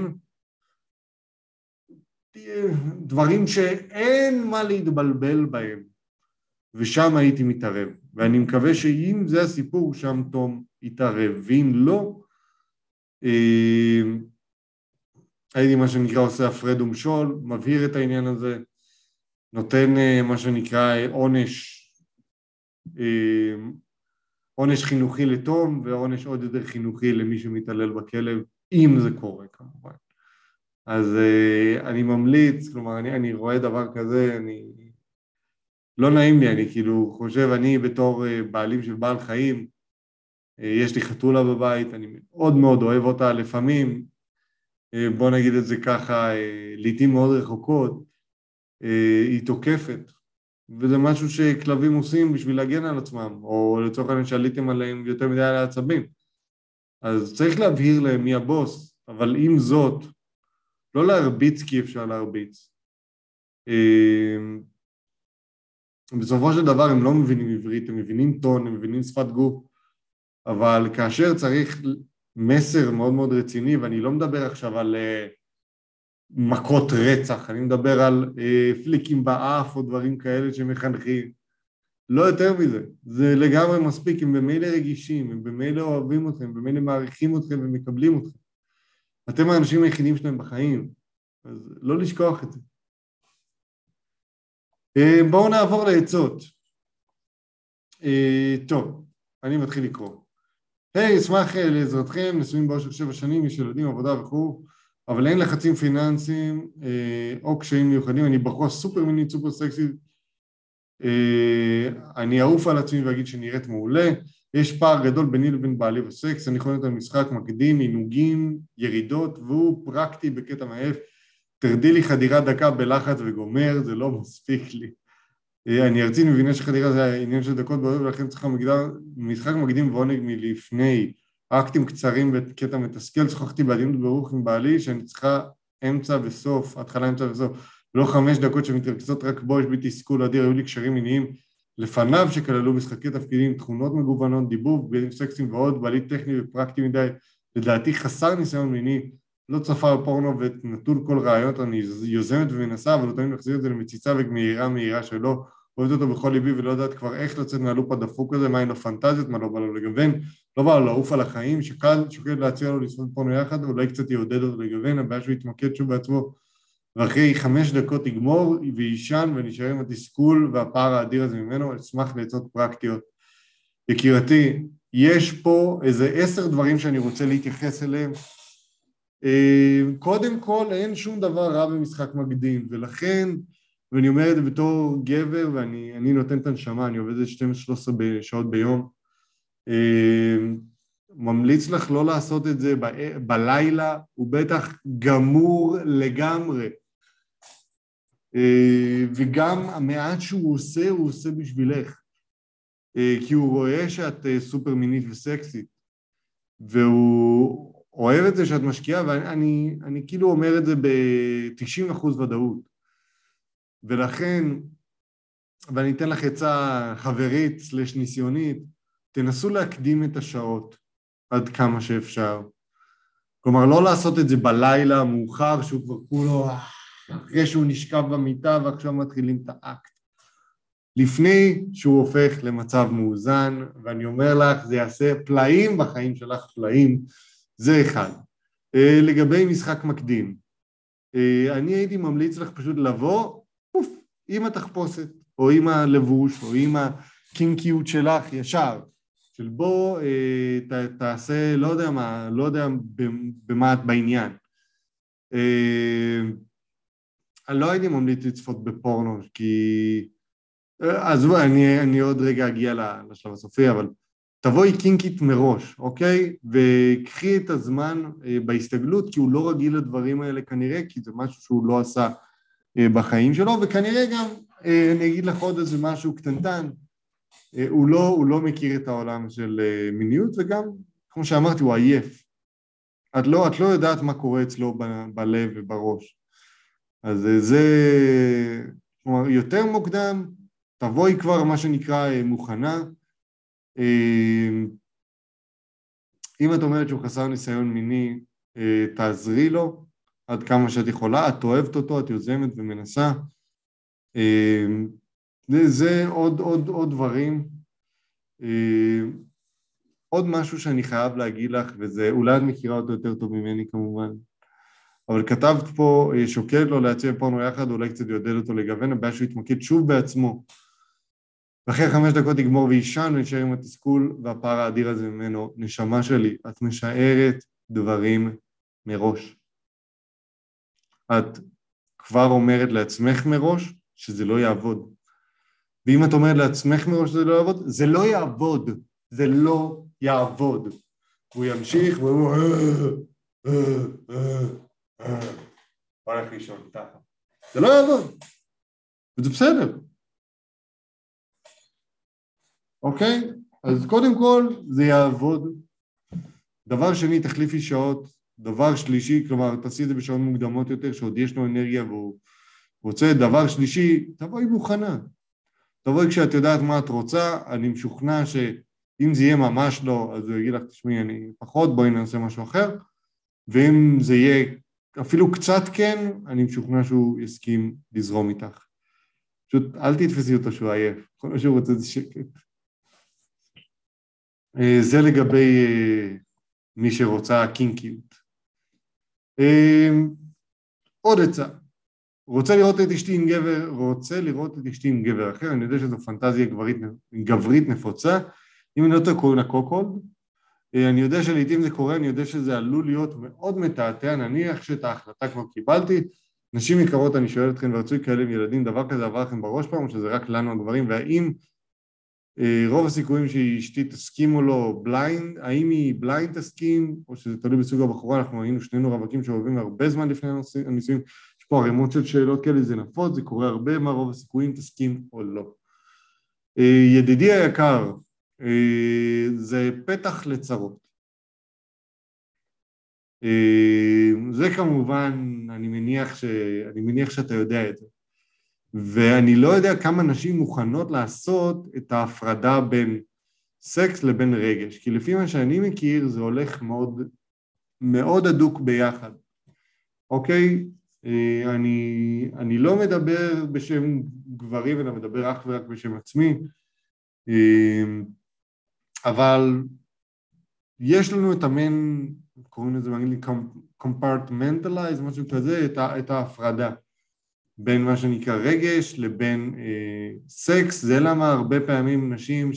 דברים שאין מה להתבלבל בהם, ושם הייתי מתערב. ואני מקווה שאם זה הסיפור, שם תום יתערב, ואם לא, הייתי מה שנקרא עושה הפרד ומשול, מבהיר את העניין הזה, נותן אה, מה שנקרא אה, עונש, עונש חינוכי לתום ועונש עוד יותר חינוכי למי שמתעלל בכלב, אם זה קורה כמובן. אז uh, אני ממליץ, כלומר, אני, אני רואה דבר כזה, אני... לא נעים לי, אני כאילו חושב, אני בתור uh, בעלים של בעל חיים, יש לי חתולה בבית, אני מאוד מאוד אוהב אותה, לפעמים, uh, בוא נגיד את זה ככה, uh, לעיתים מאוד רחוקות, היא תוקפת, וזה משהו שכלבים עושים בשביל להגן על עצמם, או לצורך העניין שעליתם עליהם יותר מדי על העצבים. אז צריך להבהיר להם מי הבוס, אבל עם זאת, לא להרביץ כי אפשר להרביץ. בסופו של דבר הם לא מבינים עברית, הם מבינים טון, הם מבינים שפת גוף, אבל כאשר צריך מסר מאוד מאוד רציני, ואני לא מדבר עכשיו על uh, מכות רצח, אני מדבר על uh, פליקים באף או דברים כאלה שמחנכים, לא יותר מזה, זה לגמרי מספיק, הם במילא רגישים, הם במילא אוהבים אתכם, הם במילא מעריכים אתכם ומקבלים אתכם. אתם האנשים היחידים שלהם בחיים, אז לא לשכוח את זה. אה, בואו נעבור לעצות. אה, טוב, אני מתחיל לקרוא. היי, hey, אשמח אה, לעזרתכם, נשואים באושר שבע שנים, יש ילדים, עבודה וכו', אבל אין לחצים פיננסיים או קשיים מיוחדים, אני בחורה סופר מינית, סופר סקסית, אני אעוף על עצמי ואגיד שנראית מעולה, יש פער גדול ביני לבין בעלי בסקס, אני להיות על משחק מקדים, עינוגים, ירידות, והוא פרקטי בקטע מעייף. תרדי לי חדירה דקה בלחץ וגומר, זה לא מספיק לי. אה, אני ארצי מבינה שחדירה זה העניין של דקות בערב ולכן צריכה מגדר, משחק מקדים ועונג מלפני, אקטים קצרים בקטע מתסכל, שוחחתי בעדינות ברוך עם בעלי שאני צריכה אמצע וסוף, התחלה אמצע וסוף, לא חמש דקות שמתרכזות רק בו, יש בי תסכול אדיר, היו לי קשרים מיניים לפניו שכללו משחקי תפקידים, תכונות מגוונות, דיבור, בגדים סקסיים ועוד, בעלי טכני ופרקטי מדי, לדעתי חסר ניסיון מיני, לא צפה בפורנו ונטול כל רעיונות, אני יוזמת ומנסה, אבל לא תמיד מחזיר את זה למציצה ומהירה מהירה שלו, אוהבת אותו בכל ליבי ולא יודעת כבר איך לצאת מהלופ הדפוק הזה, מהן הפנטזיות, מה לא בא לו לגוון, לא בא לו לעוף על החיים, שקל שוקד להציע לו לצפות פורנו יחד, אולי קצת יעודד אותו לגוון, הבעיה שהוא יתמקד שוב בעצמו, ואחרי חמש דקות יגמור ויישן ונשאר עם התסכול והפער האדיר הזה ממנו, אשמח לעצות פרקטיות. יקירתי, יש פה איזה עשר דברים שאני רוצה להתייחס אליהם. אה, קודם כל, אין שום דבר רע במשחק מקדים, ולכן ואני אומר את זה בתור גבר, ואני נותן את הנשמה, אני עובד את 12-13 שעות ביום. אה, ממליץ לך לא לעשות את זה ב- בלילה, הוא בטח גמור לגמרי. אה, וגם המעט שהוא עושה, הוא עושה בשבילך. אה, כי הוא רואה שאת סופר מינית וסקסית, והוא אוהב את זה שאת משקיעה, ואני אני כאילו אומר את זה ב-90% ודאות. ולכן, ואני אתן לך עצה חברית סלש ניסיונית, תנסו להקדים את השעות עד כמה שאפשר. כלומר, לא לעשות את זה בלילה המאוחר, שהוא כבר כולו, אחרי שהוא נשכב במיטה ועכשיו מתחילים את האקט. לפני שהוא הופך למצב מאוזן, ואני אומר לך, זה יעשה פלאים בחיים שלך, פלאים, זה אחד. אה, לגבי משחק מקדים, אה, אני הייתי ממליץ לך פשוט לבוא עם התחפושת, או עם הלבוש, או עם הקינקיות שלך ישר, של בוא אה, ת, תעשה, לא יודע מה, לא יודע במה את בעניין. אה, אני לא הייתי ממליץ לצפות בפורנו, כי... אה, עזבו, אני, אני עוד רגע אגיע לשלב הסופי, אבל תבואי קינקית מראש, אוקיי? וקחי את הזמן אה, בהסתגלות, כי הוא לא רגיל לדברים האלה כנראה, כי זה משהו שהוא לא עשה בחיים שלו, וכנראה גם, אה, אני אגיד לך עוד איזה משהו קטנטן, אה, הוא לא, הוא לא מכיר את העולם של מיניות, וגם, כמו שאמרתי, הוא עייף. את לא, את לא יודעת מה קורה אצלו ב, בלב ובראש. אז זה, כלומר, יותר מוקדם, תבואי כבר, מה שנקרא, מוכנה. אם את אומרת שהוא חסר ניסיון מיני, תעזרי לו, עד כמה שאת יכולה, את אוהבת אותו, את יוזמת ומנסה. אמ, זה עוד, עוד, עוד דברים. אמ, עוד משהו שאני חייב להגיד לך, וזה, אולי את מכירה אותו יותר טוב ממני כמובן, אבל כתבת פה, אה, שוקד לו להציע פורנו יחד, אולי קצת יעודד אותו לגוון, הבעיה שהוא יתמקד שוב בעצמו. ואחרי חמש דקות יגמור ויישן ונשאר עם התסכול והפער האדיר הזה ממנו. נשמה שלי, את משערת דברים מראש. את כבר אומרת לעצמך מראש שזה לא יעבוד. ואם את אומרת לעצמך מראש שזה לא יעבוד, זה לא יעבוד. זה לא יעבוד. הוא ימשיך והוא... הולך לישון ככה. זה לא יעבוד. וזה בסדר. אוקיי? אז קודם כל זה יעבוד. דבר שני, תחליפי שעות דבר שלישי, כלומר תעשי את זה בשעות מוקדמות יותר, שעוד יש לו אנרגיה והוא רוצה, דבר שלישי, תבואי מוכנה. תבואי כשאת יודעת מה את רוצה, אני משוכנע שאם זה יהיה ממש לא, אז הוא יגיד לך, תשמעי, אני פחות, בואי נעשה משהו אחר, ואם זה יהיה אפילו קצת כן, אני משוכנע שהוא יסכים לזרום איתך. פשוט אל תתפסי אותו שהוא עייף, כל מה שהוא רוצה זה שקט. אה, זה לגבי אה, מי שרוצה קינקיות. אמ, עוד עצה, רוצה לראות את אשתי עם גבר, רוצה לראות את אשתי עם גבר אחר, אני יודע שזו פנטזיה גברית, גברית נפוצה, אם אני לא טועה קוראים לה cuckold, אה, אני יודע שלעיתים זה קורה, אני יודע שזה עלול להיות מאוד מתעתע, נניח שאת ההחלטה כבר קיבלתי, נשים יקרות, אני שואל אתכם, ורצוי כאלה עם ילדים, דבר כזה עבר לכם בראש פעם, או שזה רק לנו הגברים, והאם רוב הסיכויים שאשתי תסכים או לא ב blind, האם היא ב blind תסכים, או שזה תלוי בסוג הבחורה, אנחנו היינו שנינו רווקים שאוהבים הרבה זמן לפני הנישואים, יש פה ערימות של שאלות כאלה, זה נפוץ, זה קורה הרבה, מה רוב הסיכויים תסכים או לא. אה, ידידי היקר, אה, זה פתח לצרות. זה כמובן, אני מניח, ש... אני מניח שאתה יודע את זה. ואני לא יודע כמה נשים מוכנות לעשות את ההפרדה בין סקס לבין רגש, כי לפי מה שאני מכיר זה הולך מאוד, מאוד הדוק ביחד, אוקיי? אה, אני, אני לא מדבר בשם גברים, אלא מדבר אך ורק בשם עצמי, אה, אבל יש לנו את המין, קוראים לזה באנגלית compartmentalize, משהו כזה, את, את ההפרדה בין מה שנקרא רגש לבין אה, סקס, זה למה הרבה פעמים נשים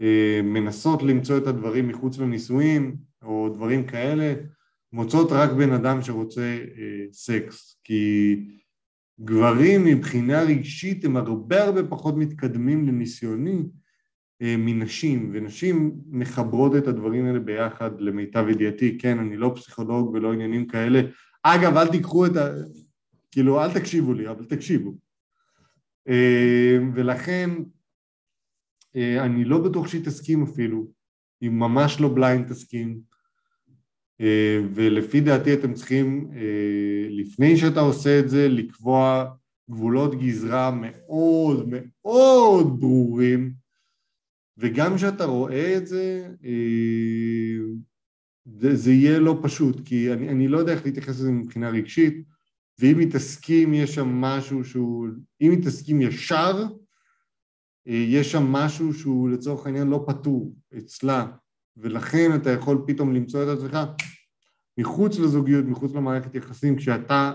שמנסות אה, למצוא את הדברים מחוץ לנישואים או דברים כאלה, מוצאות רק בן אדם שרוצה אה, סקס, כי גברים מבחינה רגשית הם הרבה הרבה פחות מתקדמים לניסיוני אה, מנשים, ונשים מחברות את הדברים האלה ביחד למיטב ידיעתי, כן, אני לא פסיכולוג ולא עניינים כאלה. אגב, אל תיקחו את ה... כאילו, אל תקשיבו לי, אבל תקשיבו. אה, ולכן, אה, אני לא בטוח שהיא תסכים אפילו, היא ממש לא בליינד תסכים, ולפי דעתי אתם צריכים, לפני שאתה עושה את זה, לקבוע גבולות גזרה מאוד מאוד ברורים, וגם כשאתה רואה את אה, זה, זה יהיה לא פשוט, כי אני, אני לא יודע איך להתייחס לזה מבחינה רגשית, ואם תסכים יש שם משהו שהוא, אם תסכים ישר, אה, יש שם משהו שהוא לצורך העניין לא פתור אצלה, ולכן אתה יכול פתאום למצוא את עצמך מחוץ לזוגיות, מחוץ למערכת יחסים, כשאתה,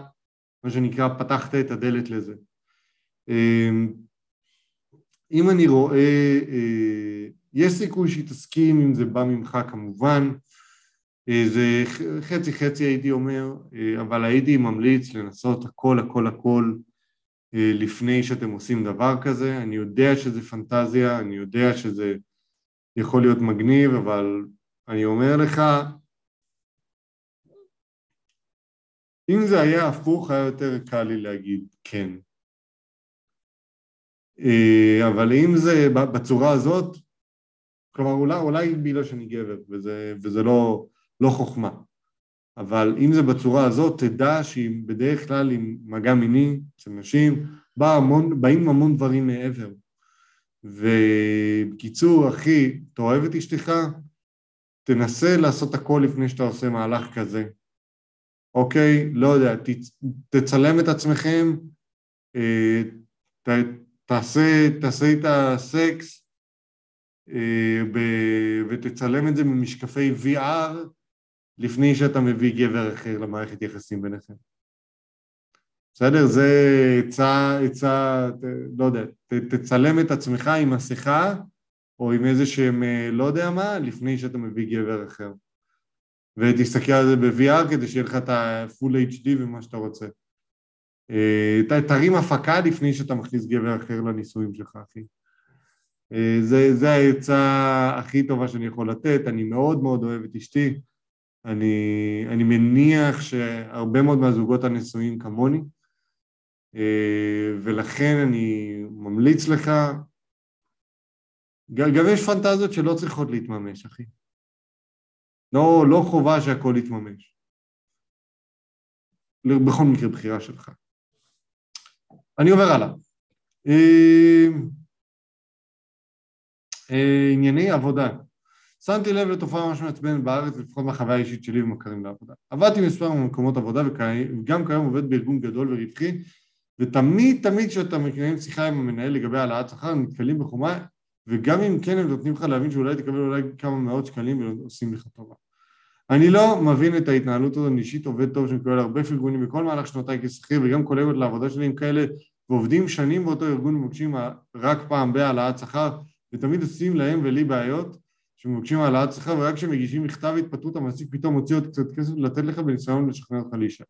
מה שנקרא, פתחת את הדלת לזה. אה, אם אני רואה, אה, יש סיכוי שהיא תסכים אם זה בא ממך כמובן, זה חצי חצי הייתי אומר, אה, אבל הייתי ממליץ לנסות הכל הכל הכל לפני שאתם עושים דבר כזה, אני יודע שזה פנטזיה, אני יודע שזה יכול להיות מגניב, אבל אני אומר לך, אם זה היה הפוך היה יותר קל לי להגיד כן, אה, אבל אם זה בצורה הזאת, כלומר אולי, אולי בגלל שאני גבר וזה, וזה לא, לא חוכמה, אבל אם זה בצורה הזאת, תדע שאם בדרך כלל עם מגע מיני אצל נשים, בא המון, באים המון דברים מעבר. ובקיצור, אחי, אתה אוהב את אשתך? תנסה לעשות הכל לפני שאתה עושה מהלך כזה. אוקיי? לא יודע, ת, תצלם את עצמכם, אה, ת, תעשה, תעשה את הסקס אה, ב, ותצלם את זה ממשקפי VR לפני שאתה מביא גבר אחר למערכת יחסים ביניכם. בסדר? זה עצה, עצה, לא יודע, ת, תצלם את עצמך עם מסכה או עם איזה שהם, אה, לא יודע מה, לפני שאתה מביא גבר אחר. ותסתכל על זה ב-VR כדי שיהיה לך את ה-full HD ומה שאתה רוצה. אה, תרים הפקה לפני שאתה מכניס גבר אחר לנישואים שלך, אחי. אה, זה, זה העצה הכי טובה שאני יכול לתת, אני מאוד מאוד אוהב את אשתי, אני, אני מניח שהרבה מאוד מהזוגות הנשואים כמוני, אה, ולכן אני ממליץ לך, גם יש פנטזיות שלא צריכות להתממש, אחי. לא, לא חובה שהכל יתממש. בכל מקרה בחירה שלך. אני עובר הלאה. אה, אה, ענייני עבודה. שמתי לב לתופעה ממש מעצבנת בארץ, לפחות מהחוויה האישית שלי ומכרים לעבודה. עבדתי מספר מקומות עבודה וגם כיום עובד בארגון גדול ורווחי, ותמיד תמיד כשאתה מקיים שיחה עם המנהל לגבי העלאת שכר, נתקלים בחומה, וגם אם כן הם נותנים לך להבין שאולי תקבל אולי כמה מאות שקלים ועושים לך טובה. אני לא מבין את ההתנהלות הזאת, אני אישית עובד טוב שמקבל הרבה פרגונים בכל מהלך שנותיי כשכיר וגם קולגות לעבודה שלי עם כאלה ועובדים שנים באותו ארגון ומבקשים רק פעם בהעלאת שכר ותמיד עושים להם ולי בעיות שמבקשים העלאת שכר ורק כשמגישים מכתב התפטרות המעסיק פתאום מוציא עוד קצת כסף לתת לך בניסיון לשכנע אותך להישאר.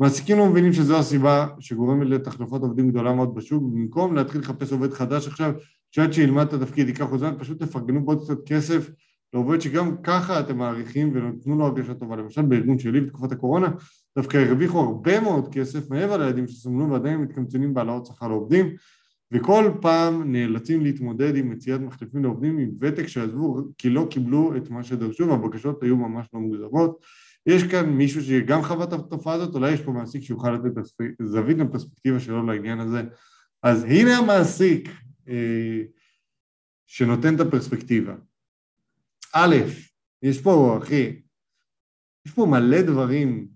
מעסיקים לא מבינים שזו הסיבה שגורמת לתחלופות עובדים גדולה מאוד בשוק במקום להתחיל לחפש עובד חדש עכשיו שעד שילמד את התפקיד ייקח עוד זמן פשוט תפרגנו בעוד קצת כסף לעובד שגם ככה אתם מעריכים ונתנו לו הרגשה טובה. למשל בארגון שלי בתקופת הקורונה דווקא הרוויחו הרבה מאוד כסף מעבר ליעדים שסומנו ועדיין מתקמצנים בהעלאות שכר לעובדים וכל פעם נאלצים להתמודד עם מציאת מחליפים לעובדים עם ותק שעזבו כי לא קיבלו את מה שדרשו והבקשות היו ממש לא מוגזמות. יש כאן מישהו שגם חווה את התופעה הזאת, אולי יש פה מעסיק שיוכל לתת זווית לפרספקטיבה שלו לעניין הזה. אז הנה המעסיק אה, שנותן את הפרספקטיבה. א', יש פה, אחי, יש פה מלא דברים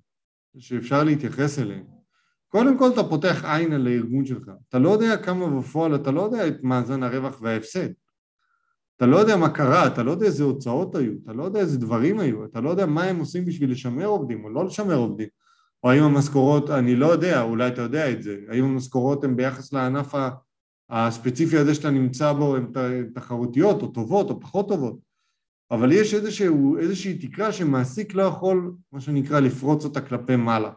שאפשר להתייחס אליהן. קודם כל אתה פותח עין על הארגון שלך, אתה לא יודע כמה בפועל, אתה לא יודע את מאזן הרווח וההפסד. אתה לא יודע מה קרה, אתה לא יודע איזה הוצאות היו, אתה לא יודע איזה דברים היו, אתה לא יודע מה הם עושים בשביל לשמר עובדים או לא לשמר עובדים. או האם המשכורות, אני לא יודע, אולי אתה יודע את זה, האם המשכורות הן ביחס לענף הספציפי הזה שאתה נמצא בו, הן תחרותיות או טובות או פחות טובות. אבל יש איזשהו, איזושהי תקרה שמעסיק לא יכול, מה שנקרא, לפרוץ אותה כלפי מעלה.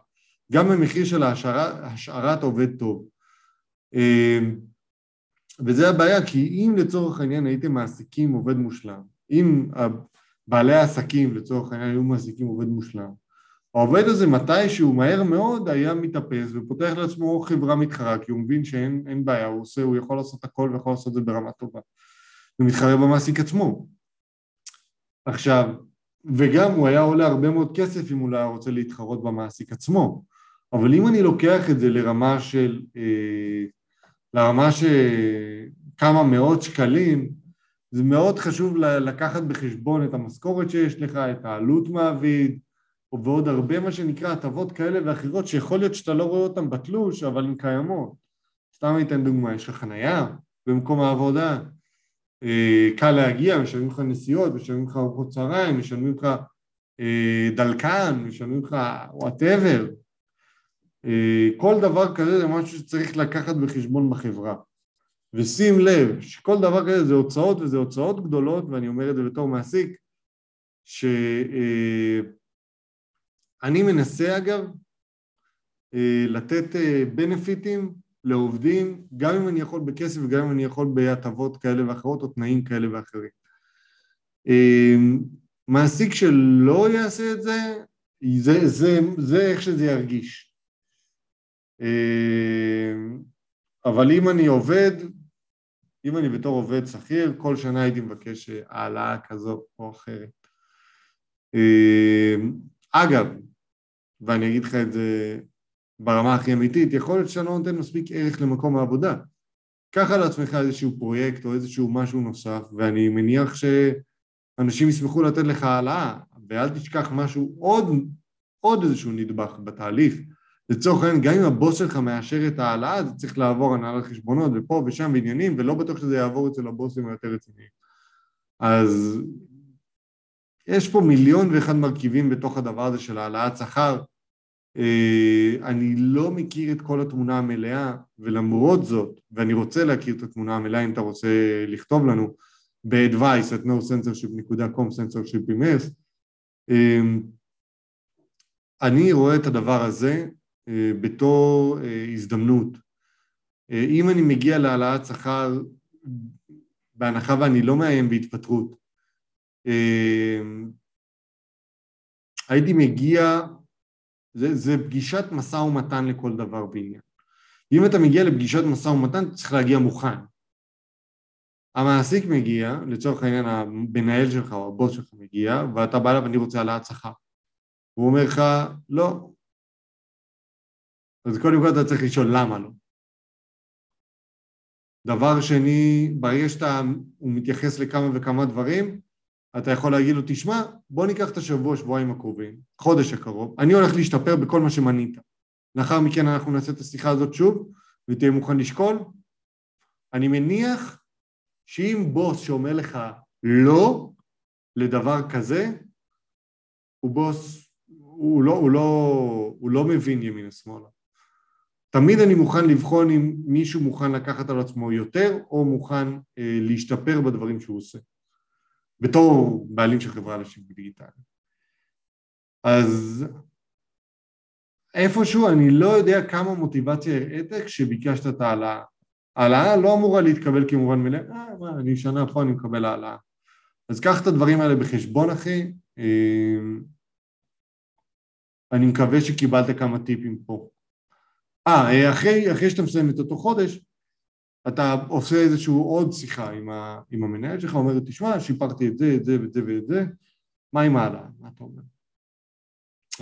גם במחיר של השארת, עובד טוב. אמ, וזה הבעיה, כי אם לצורך העניין הייתם מעסיקים עובד מושלם, אם בעלי העסקים לצורך העניין היו מעסיקים עובד מושלם, העובד הזה מתישהו מהר מאוד היה מתאפס ופותח לעצמו חברה מתחרה כי הוא מבין שאין בעיה, הוא עושה, הוא יכול לעשות הכל ויכול לעשות את זה ברמה טובה. הוא מתחרה במעסיק עצמו. עכשיו, וגם הוא היה עולה הרבה מאוד כסף אם הוא לא היה רוצה להתחרות במעסיק עצמו. אבל אם אני לוקח את זה לרמה של, אה, לרמה של כמה מאות שקלים, זה מאוד חשוב לקחת בחשבון את המשכורת שיש לך, את העלות מעביד, ועוד הרבה מה שנקרא הטבות כאלה ואחרות שיכול להיות שאתה לא רואה אותן בתלוש אבל הן קיימות. סתם אני אתן דוגמה, יש לך חנייה במקום העבודה, אה, קל להגיע, משלמים לך נסיעות, משלמים לך ארוחות צהריים, משלמים לך אה, דלקן, משלמים לך whatever. אה, כל דבר כזה זה משהו שצריך לקחת בחשבון בחברה. ושים לב שכל דבר כזה זה הוצאות וזה הוצאות גדולות, ואני אומר את זה בתור מעסיק, שאני מנסה אגב לתת בנפיטים לעובדים, גם אם אני יכול בכסף וגם אם אני יכול בהטבות כאלה ואחרות או תנאים כאלה ואחרים. מעסיק שלא יעשה את זה, זה, זה, זה איך שזה ירגיש. אמ, אבל אם אני עובד, אם אני בתור עובד שכיר, כל שנה הייתי מבקש העלאה כזו או אחרת. אמ, אגב, ואני אגיד לך את זה ברמה הכי אמיתית, יכול להיות שאתה לא נותן מספיק ערך למקום העבודה. קח על עצמך איזשהו פרויקט או איזשהו משהו נוסף, ואני מניח שאנשים ישמחו לתת לך העלאה, ואל תשכח משהו, עוד, עוד איזשהו נדבך בתהליך. לצורך העניין, גם אם הבוס שלך מאשר את ההעלאה, זה צריך לעבור הנהלת חשבונות ופה ושם בעניינים, ולא בטוח שזה יעבור אצל הבוסים היותר רציניים. אז יש פה מיליון ואחד מרכיבים בתוך הדבר הזה של העלאת שכר, אה, אני לא מכיר את כל התמונה המלאה, ולמרות זאת, ואני רוצה להכיר את התמונה המלאה אם אתה רוצה לכתוב לנו, ב-advice at nocensorship.com, censorship s, אה, אני רואה את הדבר הזה בתור הזדמנות. אם אני מגיע להעלאת שכר, בהנחה ואני לא מאיים בהתפטרות, הייתי מגיע זה, זה פגישת משא ומתן לכל דבר ועניין. אם אתה מגיע לפגישת משא ומתן, אתה צריך להגיע מוכן. המעסיק מגיע, לצורך העניין המנהל שלך או הבוס שלך מגיע, ואתה בא אליו, אני רוצה העלאת שכר. הוא אומר לך, לא. אז קודם כל אתה צריך לשאול למה לא. דבר שני, ברגע שאתה, הוא מתייחס לכמה וכמה דברים, אתה יכול להגיד לו, תשמע, בוא ניקח את השבוע, שבועיים הקרובים, חודש הקרוב, אני הולך להשתפר בכל מה שמנית. לאחר מכן אנחנו נעשה את השיחה הזאת שוב, ותהיה מוכן לשקול. אני מניח שאם בוס שאומר לך לא לדבר כזה, הוא בוס, הוא לא, הוא לא, הוא לא מבין ימינה שמאלה. תמיד אני מוכן לבחון אם מישהו מוכן לקחת על עצמו יותר, או מוכן אה, להשתפר בדברים שהוא עושה. בתור בעלים של חברה לשיווק דיגיטלי. אז איפשהו אני לא יודע כמה מוטיבציה הראית כשביקשת את ההעלאה. ההעלאה לא אמורה להתקבל כמובן מאליו, אה, מה, אני שנה פה, אני מקבל העלאה. אז קח את הדברים האלה בחשבון, אחי. אמ, אני מקווה שקיבלת כמה טיפים פה. אה, אחרי, אחרי שאתה מסיים את אותו חודש, אתה עושה איזשהו עוד שיחה עם, ה, עם המנהל שלך, אומר, תשמע, שיפרתי את זה, את זה ואת זה ואת זה, מה עם הלאה? מה אתה אומר?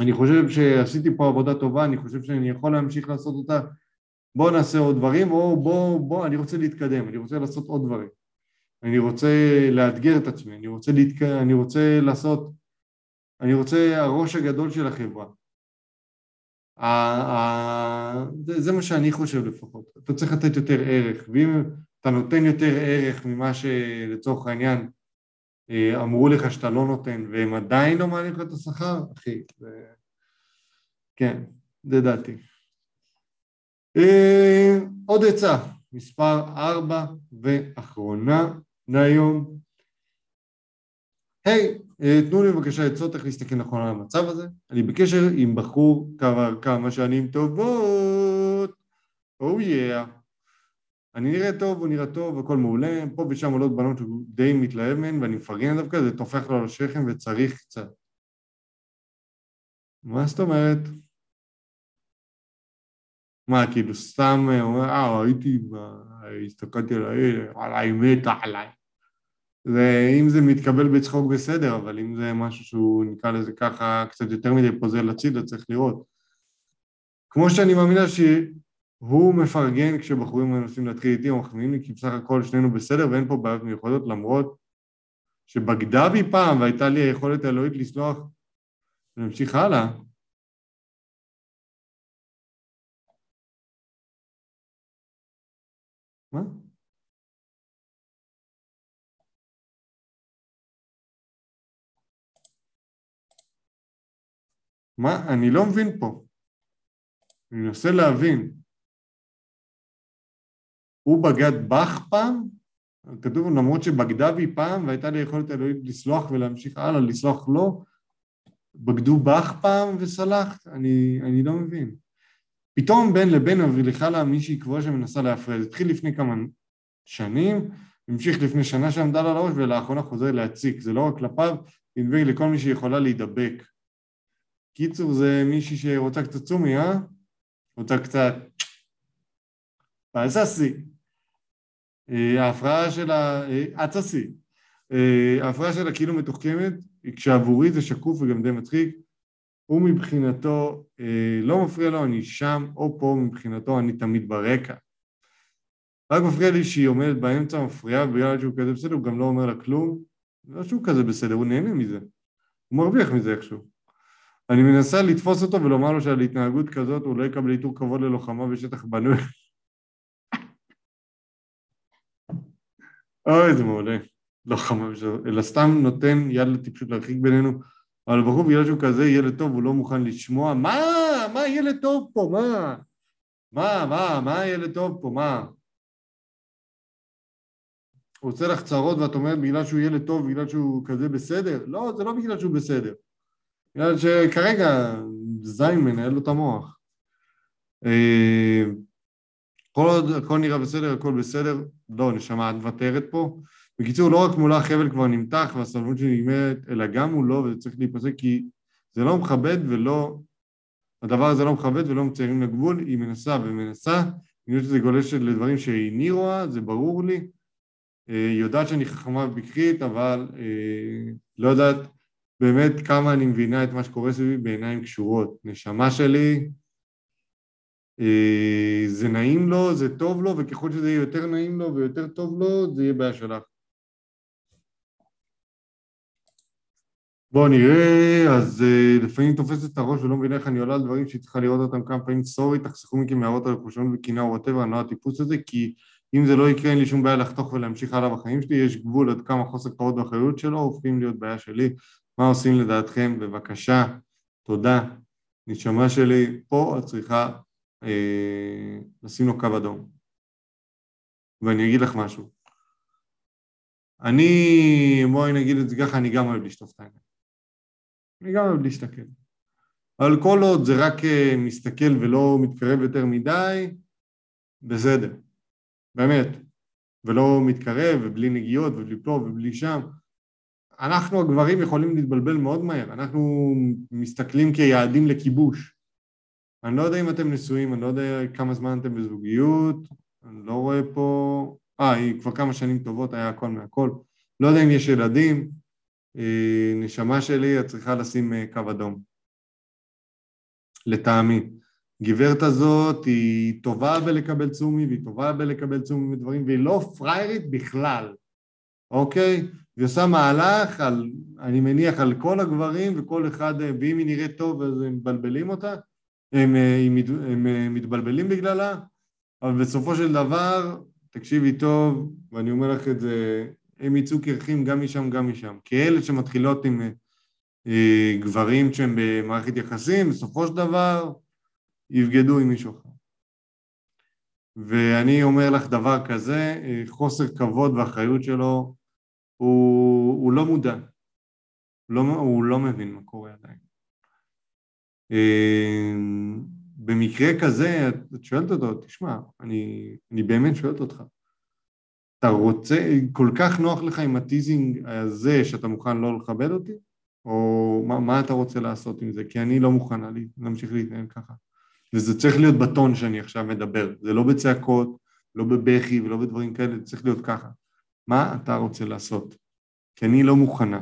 אני חושב שעשיתי פה עבודה טובה, אני חושב שאני יכול להמשיך לעשות אותה, בוא נעשה עוד דברים, או בוא, בוא, אני רוצה להתקדם, אני רוצה לעשות עוד דברים. אני רוצה לאתגר את עצמי, אני רוצה, להתק... אני רוצה לעשות, אני רוצה הראש הגדול של החברה. זה מה שאני חושב לפחות. אתה צריך לתת יותר ערך, ואם אתה נותן יותר ערך ממה שלצורך העניין אה, אמרו לך שאתה לא נותן והם עדיין לא מעלים לך את השכר, אחי, זה... כן, זה דעתי. אה, עוד עצה, מספר ארבע ואחרונה להיום. היי, אה, תנו לי בבקשה עצות איך להסתכל נכון על המצב הזה. אני בקשר עם בחור כבר כמה שנים טובות. או oh יאה. Yeah. אני נראה טוב, הוא נראה טוב, הכל מעולה, פה ושם עולות בנות שהוא די מתלהב מהן ואני מפרגן דווקא, זה טופח לו על השכם וצריך קצת. מה זאת אומרת? מה, כאילו סתם אומר, אה, ראיתי, הסתכלתי על עליי מתה עליי. ואם זה מתקבל בצחוק בסדר, אבל אם זה משהו שהוא נקרא לזה ככה קצת יותר מדי פוזל הצידה, צריך לראות. כמו שאני מאמינה שהוא מפרגן כשבחורים מנסים להתחיל איתי או מחמיאים לי, כי בסך הכל שנינו בסדר ואין פה בעיות מיוחדות, למרות שבגדה בי פעם והייתה לי היכולת האלוהית לסלוח ונמשיך הלאה. מה? מה? אני לא מבין פה. אני מנסה להבין. הוא בגד בך פעם? כתוב למרות שבגדה בי פעם והייתה לי יכולת אלוהית לסלוח ולהמשיך הלאה, לסלוח לו, בגדו בך פעם וסלחת? אני, אני לא מבין. פתאום בין לבין מבריחה לה מישהי קבועה שמנסה להפריע. זה התחיל לפני כמה שנים, המשיך לפני שנה שעמדה לה לראש ולאחרונה חוזר להציק. זה לא רק כלפיו, נדמה לכל מי שיכולה להידבק. קיצור זה מישהי שרוצה קצת צומי, אה? רוצה קצת... פססי. אה, ההפרעה של ה... אצסי. אה, ההפרעה שלה כאילו מתוחכמת, כשעבורי זה שקוף וגם די מצחיק. הוא מבחינתו אה, לא מפריע לו, אני שם, או פה מבחינתו אני תמיד ברקע. רק מפריע לי שהיא עומדת באמצע, מפריעה, ובגלל שהוא כזה בסדר, הוא גם לא אומר לה כלום. לא שהוא כזה בסדר, הוא נהנה מזה. הוא מרוויח מזה איכשהו. אני מנסה לתפוס אותו ולומר לו שעל התנהגות כזאת הוא לא יקבל איתור כבוד ללוחמה בשטח בנוי. אוי, זה מעולה. לוחמה בשטח, אלא סתם נותן יד לטיפשות להרחיק בינינו. אבל בחור בגלל שהוא כזה ילד טוב, הוא לא מוכן לשמוע. מה? מה ילד טוב פה? מה? מה? מה? מה ילד טוב פה? מה? הוא עושה לך צרות ואת אומרת בגלל שהוא ילד טוב, בגלל שהוא כזה בסדר? לא, זה לא בגלל שהוא בסדר. בגלל שכרגע זין מנהל לו את המוח. אה, כל עוד הכל נראה בסדר, הכל בסדר, לא, נשמה, את מוותרת פה. בקיצור, לא רק מולה החבל כבר נמתח והסבלנות שלי נגמרת, אלא גם מולו, וזה צריך להיפסק כי זה לא מכבד ולא... הדבר הזה לא מכבד ולא מציירים לגבול, היא מנסה ומנסה, אני חושב שזה גולש לדברים שאיני רואה, זה ברור לי. אה, היא יודעת שאני חכמה ובקרית, אבל אה, לא יודעת באמת כמה אני מבינה את מה שקורה סביבי בעיניים קשורות. נשמה שלי, אה, זה נעים לו, זה טוב לו, וככל שזה יהיה יותר נעים לו ויותר טוב לו, זה יהיה בעיה שלך. בואו נראה, אז אה, לפעמים תופסת את הראש ולא מבינה איך אני עולה על דברים שהיא צריכה לראות אותם כמה פעמים, sorry, תחסכו מכם מהערות על חשדנות וקנאה או whatever, אני לא הטיפוס הזה, כי אם זה לא יקרה אין לי שום בעיה לחתוך ולהמשיך הלאה בחיים שלי, יש גבול עד כמה חוסר כבוד ואחריות שלו הופכים להיות בעיה שלי, מה עושים לדעתכם? בבקשה, תודה. נשמה שלי, פה את צריכה אה, לשים לו קו אדום. ואני אגיד לך משהו. אני, בואי נגיד את זה ככה, אני גם אוהב לשטוף את העיניים. אני גם אוהב להסתכל. אבל כל עוד זה רק אה, מסתכל ולא מתקרב יותר מדי, בסדר. באמת. ולא מתקרב, ובלי נגיעות, ובלי פה, ובלי שם. אנחנו הגברים יכולים להתבלבל מאוד מהר, אנחנו מסתכלים כיעדים לכיבוש. אני לא יודע אם אתם נשואים, אני לא יודע כמה זמן אתם בזוגיות, אני לא רואה פה... אה, היא כבר כמה שנים טובות, היה הכל מהכל. לא יודע אם יש ילדים, אה, נשמה שלי, את צריכה לשים אה, קו אדום. לטעמי. גברת הזאת היא טובה בלקבל צומי, והיא טובה בלקבל צומי ודברים, והיא לא פריירית בכלל, אוקיי? היא עושה מהלך, על, אני מניח, על כל הגברים וכל אחד, ואם היא נראית טוב אז הם מבלבלים אותה, הם, הם, הם מתבלבלים בגללה, אבל בסופו של דבר, תקשיבי טוב, ואני אומר לך את זה, הם יצאו קרחים גם משם גם משם. כי אלה שמתחילות עם אה, גברים שהם במערכת יחסים, בסופו של דבר יבגדו עם מישהו אחר. ואני אומר לך דבר כזה, אה, חוסר כבוד ואחריות שלו, הוא, הוא לא מודע, לא, הוא לא מבין מה קורה עדיין. אה, במקרה כזה, את שואלת אותו, תשמע, אני, אני באמת שואלת אותך, אתה רוצה, כל כך נוח לך עם הטיזינג הזה שאתה מוכן לא לכבד אותי? או מה, מה אתה רוצה לעשות עם זה? כי אני לא מוכנה לי, להמשיך להתנהל ככה. וזה צריך להיות בטון שאני עכשיו מדבר, זה לא בצעקות, לא בבכי ולא בדברים כאלה, זה צריך להיות ככה. מה אתה רוצה לעשות? כי אני לא מוכנה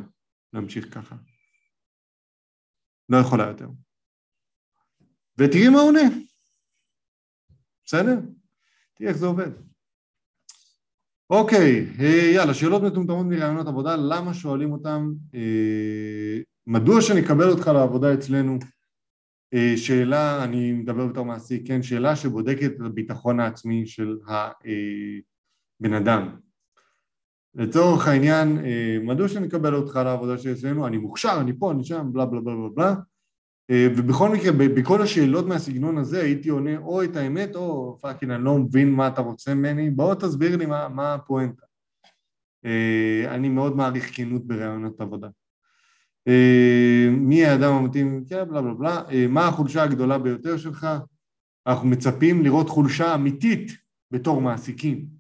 להמשיך ככה. לא יכולה יותר. ותראי מה עונה. בסדר? תראי איך זה עובד. אוקיי, אה, יאללה, שאלות מטומטמות מרעיונות עבודה, למה שואלים אותם? אה, מדוע שנקבל אותך לעבודה אצלנו? אה, שאלה, אני מדבר בתור מעסיק, כן, שאלה שבודקת את הביטחון העצמי של הבן אדם. לצורך העניין, מדוע שנקבל אותך לעבודה שאצלנו? אני מוכשר, אני פה, אני שם, בלה בלה בלה בלה בלה אה, ובכל מקרה, בכל השאלות מהסגנון הזה הייתי עונה או את האמת או פאקינג, אני לא מבין מה אתה רוצה ממני, בוא תסביר לי מה, מה הפואנטה. אה, אני מאוד מעריך כנות בראיונות עבודה. אה, מי האדם המתאים, כן, בלה בלה בלה, מה החולשה הגדולה ביותר שלך? אנחנו מצפים לראות חולשה אמיתית בתור מעסיקים.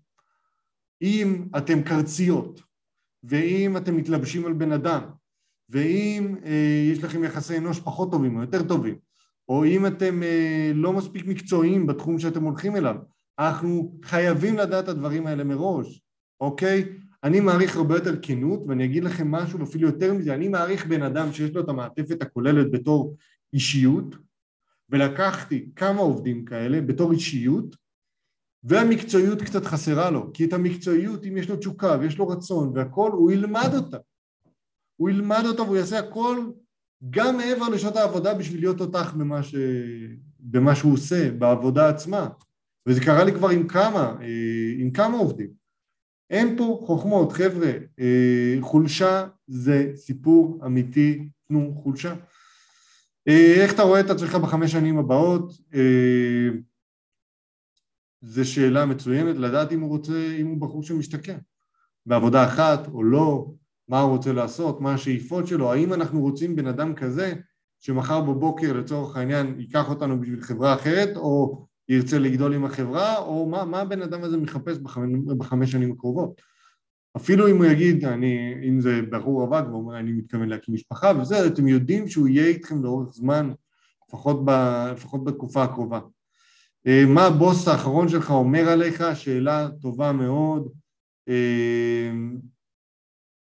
אם אתם קרציות, ואם אתם מתלבשים על בן אדם, ואם אה, יש לכם יחסי אנוש פחות טובים או יותר טובים, או אם אתם אה, לא מספיק מקצועיים בתחום שאתם הולכים אליו, אנחנו חייבים לדעת את הדברים האלה מראש, אוקיי? אני מעריך הרבה יותר כנות, ואני אגיד לכם משהו אפילו יותר מזה, אני מעריך בן אדם שיש לו את המעטפת הכוללת בתור אישיות, ולקחתי כמה עובדים כאלה בתור אישיות, והמקצועיות קצת חסרה לו, כי את המקצועיות, אם יש לו תשוקה ויש לו רצון והכל, הוא ילמד אותה. הוא ילמד אותו והוא יעשה הכל גם מעבר לשעות העבודה בשביל להיות תותח במה, ש... במה שהוא עושה, בעבודה עצמה. וזה קרה לי כבר עם כמה, אה, עם כמה עובדים. אין פה חוכמות, חבר'ה, אה, חולשה זה סיפור אמיתי, תנו חולשה. אה, איך אתה רואה את עצמך בחמש שנים הבאות? זו שאלה מצוינת, לדעת אם הוא רוצה, אם הוא בחור שמשתקע בעבודה אחת או לא, מה הוא רוצה לעשות, מה השאיפות שלו, האם אנחנו רוצים בן אדם כזה שמחר בבוקר לצורך העניין ייקח אותנו בשביל חברה אחרת או ירצה לגדול עם החברה או מה, מה הבן אדם הזה מחפש בחמש, בחמש שנים הקרובות. אפילו אם הוא יגיד, אני, אם זה ברור רווק ואומר אני מתכוון להקים משפחה וזה, אתם יודעים שהוא יהיה איתכם לאורך זמן, לפחות, ב, לפחות בתקופה הקרובה. אה, מה הבוס האחרון שלך אומר עליך? שאלה טובה מאוד. אה,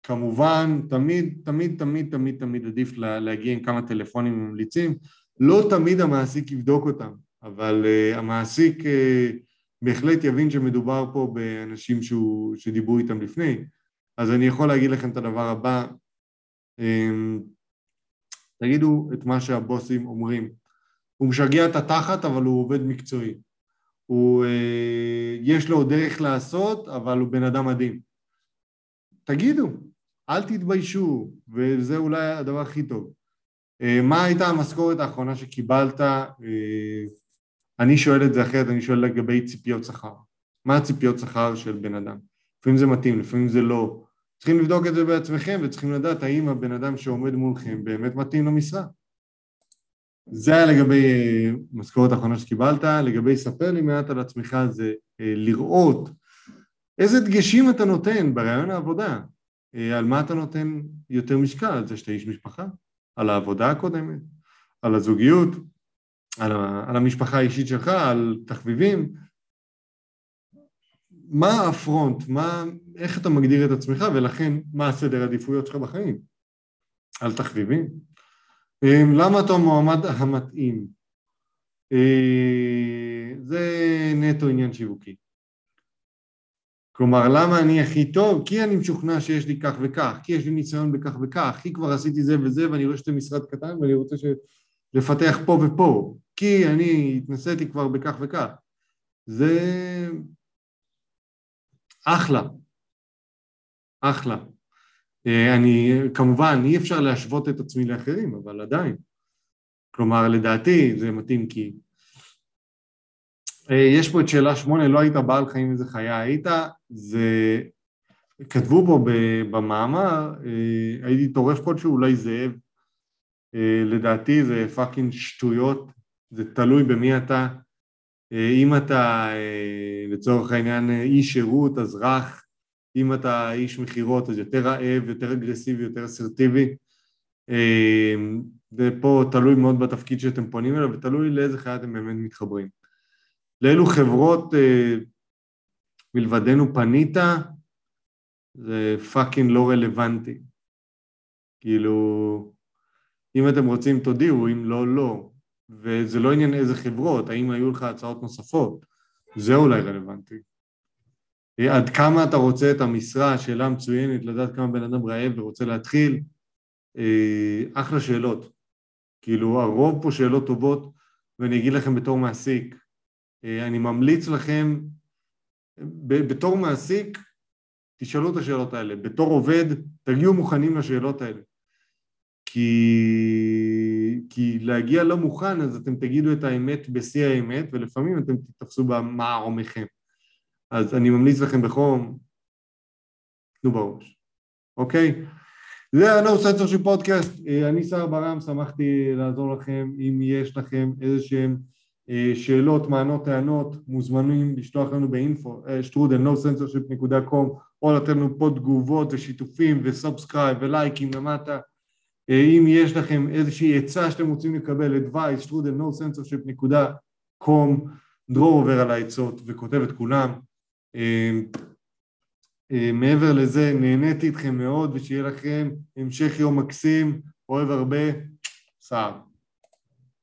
כמובן, תמיד, תמיד, תמיד, תמיד, תמיד עדיף להגיע עם כמה טלפונים ממליצים. לא תמיד המעסיק יבדוק אותם, אבל uh, המעסיק בהחלט יבין שמדובר פה באנשים שהוא, שדיברו איתם לפני. אז אני יכול להגיד לכם את הדבר הבא, um, תגידו את מה שהבוסים אומרים. הוא משגע את התחת, אבל הוא עובד מקצועי. הוא, uh, יש לו דרך לעשות, אבל הוא בן אדם מדהים. תגידו, אל תתביישו, וזה אולי הדבר הכי טוב. אה, מה הייתה המשכורת האחרונה שקיבלת? אה, אני שואל את זה אחרת, אני שואל לגבי ציפיות שכר. מה הציפיות שכר של בן אדם? לפעמים זה מתאים, לפעמים זה לא. צריכים לבדוק את זה בעצמכם וצריכים לדעת האם הבן אדם שעומד מולכם באמת מתאים למשרה. זה היה לגבי אה, משכורת האחרונה שקיבלת, לגבי ספר לי מעט על עצמך זה לראות איזה דגשים אתה נותן ברעיון העבודה, אה, על מה אתה נותן יותר משקל? על זה שאתה איש משפחה? על העבודה הקודמת? על הזוגיות? על, על המשפחה האישית שלך? על תחביבים? מה הפרונט? מה, איך אתה מגדיר את עצמך ולכן מה הסדר העדיפויות שלך בחיים? על תחביבים? אה, למה אתה המועמד המתאים? אה, זה נטו עניין שיווקי. כלומר, למה אני הכי טוב? כי אני משוכנע שיש לי כך וכך, כי יש לי ניסיון בכך וכך, כי כבר עשיתי זה וזה ואני רואה שאתה משרד קטן ואני רוצה ש... לפתח פה ופה, כי אני התנסיתי כבר בכך וכך. זה אחלה, אחלה. אה, אני, כמובן, אי אפשר להשוות את עצמי לאחרים, אבל עדיין. כלומר, לדעתי זה מתאים כי... אה, יש פה את שאלה שמונה, לו היית בעל חיים איזה חיה היית, זה... כתבו פה במאמר, אה, הייתי טורף כלשהו, אולי זאב, לדעתי זה fucking שטויות, זה תלוי במי אתה. אם אתה לצורך העניין איש שירות, אז רך, אם אתה איש מכירות אז יותר רעב, יותר אגרסיבי, יותר אסרטיבי. ופה תלוי מאוד בתפקיד שאתם פונים אליו ותלוי לאיזה חיה אתם באמת מתחברים. לאילו חברות מלבדנו פנית, זה פאקינג לא רלוונטי. כאילו, אם אתם רוצים תודיעו, אם לא, לא. וזה לא עניין איזה חברות, האם היו לך הצעות נוספות, זה אולי רלוונטי. עד כמה אתה רוצה את המשרה, שאלה מצוינת, לדעת כמה בן אדם רעב ורוצה להתחיל, אה, אחלה שאלות. כאילו, הרוב פה שאלות טובות, ואני אגיד לכם בתור מעסיק, אה, אני ממליץ לכם, בתור מעסיק, תשאלו את השאלות האלה. בתור עובד, תגיעו מוכנים לשאלות האלה. כי, כי להגיע לא מוכן, אז אתם תגידו את האמת בשיא האמת, ולפעמים אתם תתפסו במערומיכם. אז אני ממליץ לכם בחום, תנו בראש, אוקיי? זה ה-No Censorship Podcast, אני שר ברם, שמחתי לעזור לכם, אם יש לכם איזה שהם אה, שאלות, מענות, טענות, מוזמנים לשלוח לנו ב info, שטרודל, nocensorship.com, או לתת לנו פה תגובות ושיתופים ו subscribe ולייקים למטה. אה, אם יש לכם איזושהי עצה שאתם רוצים לקבל, advice, שטרודל, nocensorship.com, דרור עובר על העצות וכותב את כולם. אה, אה, מעבר לזה, נהניתי איתכם מאוד ושיהיה לכם המשך יום מקסים, אוהב הרבה, סער.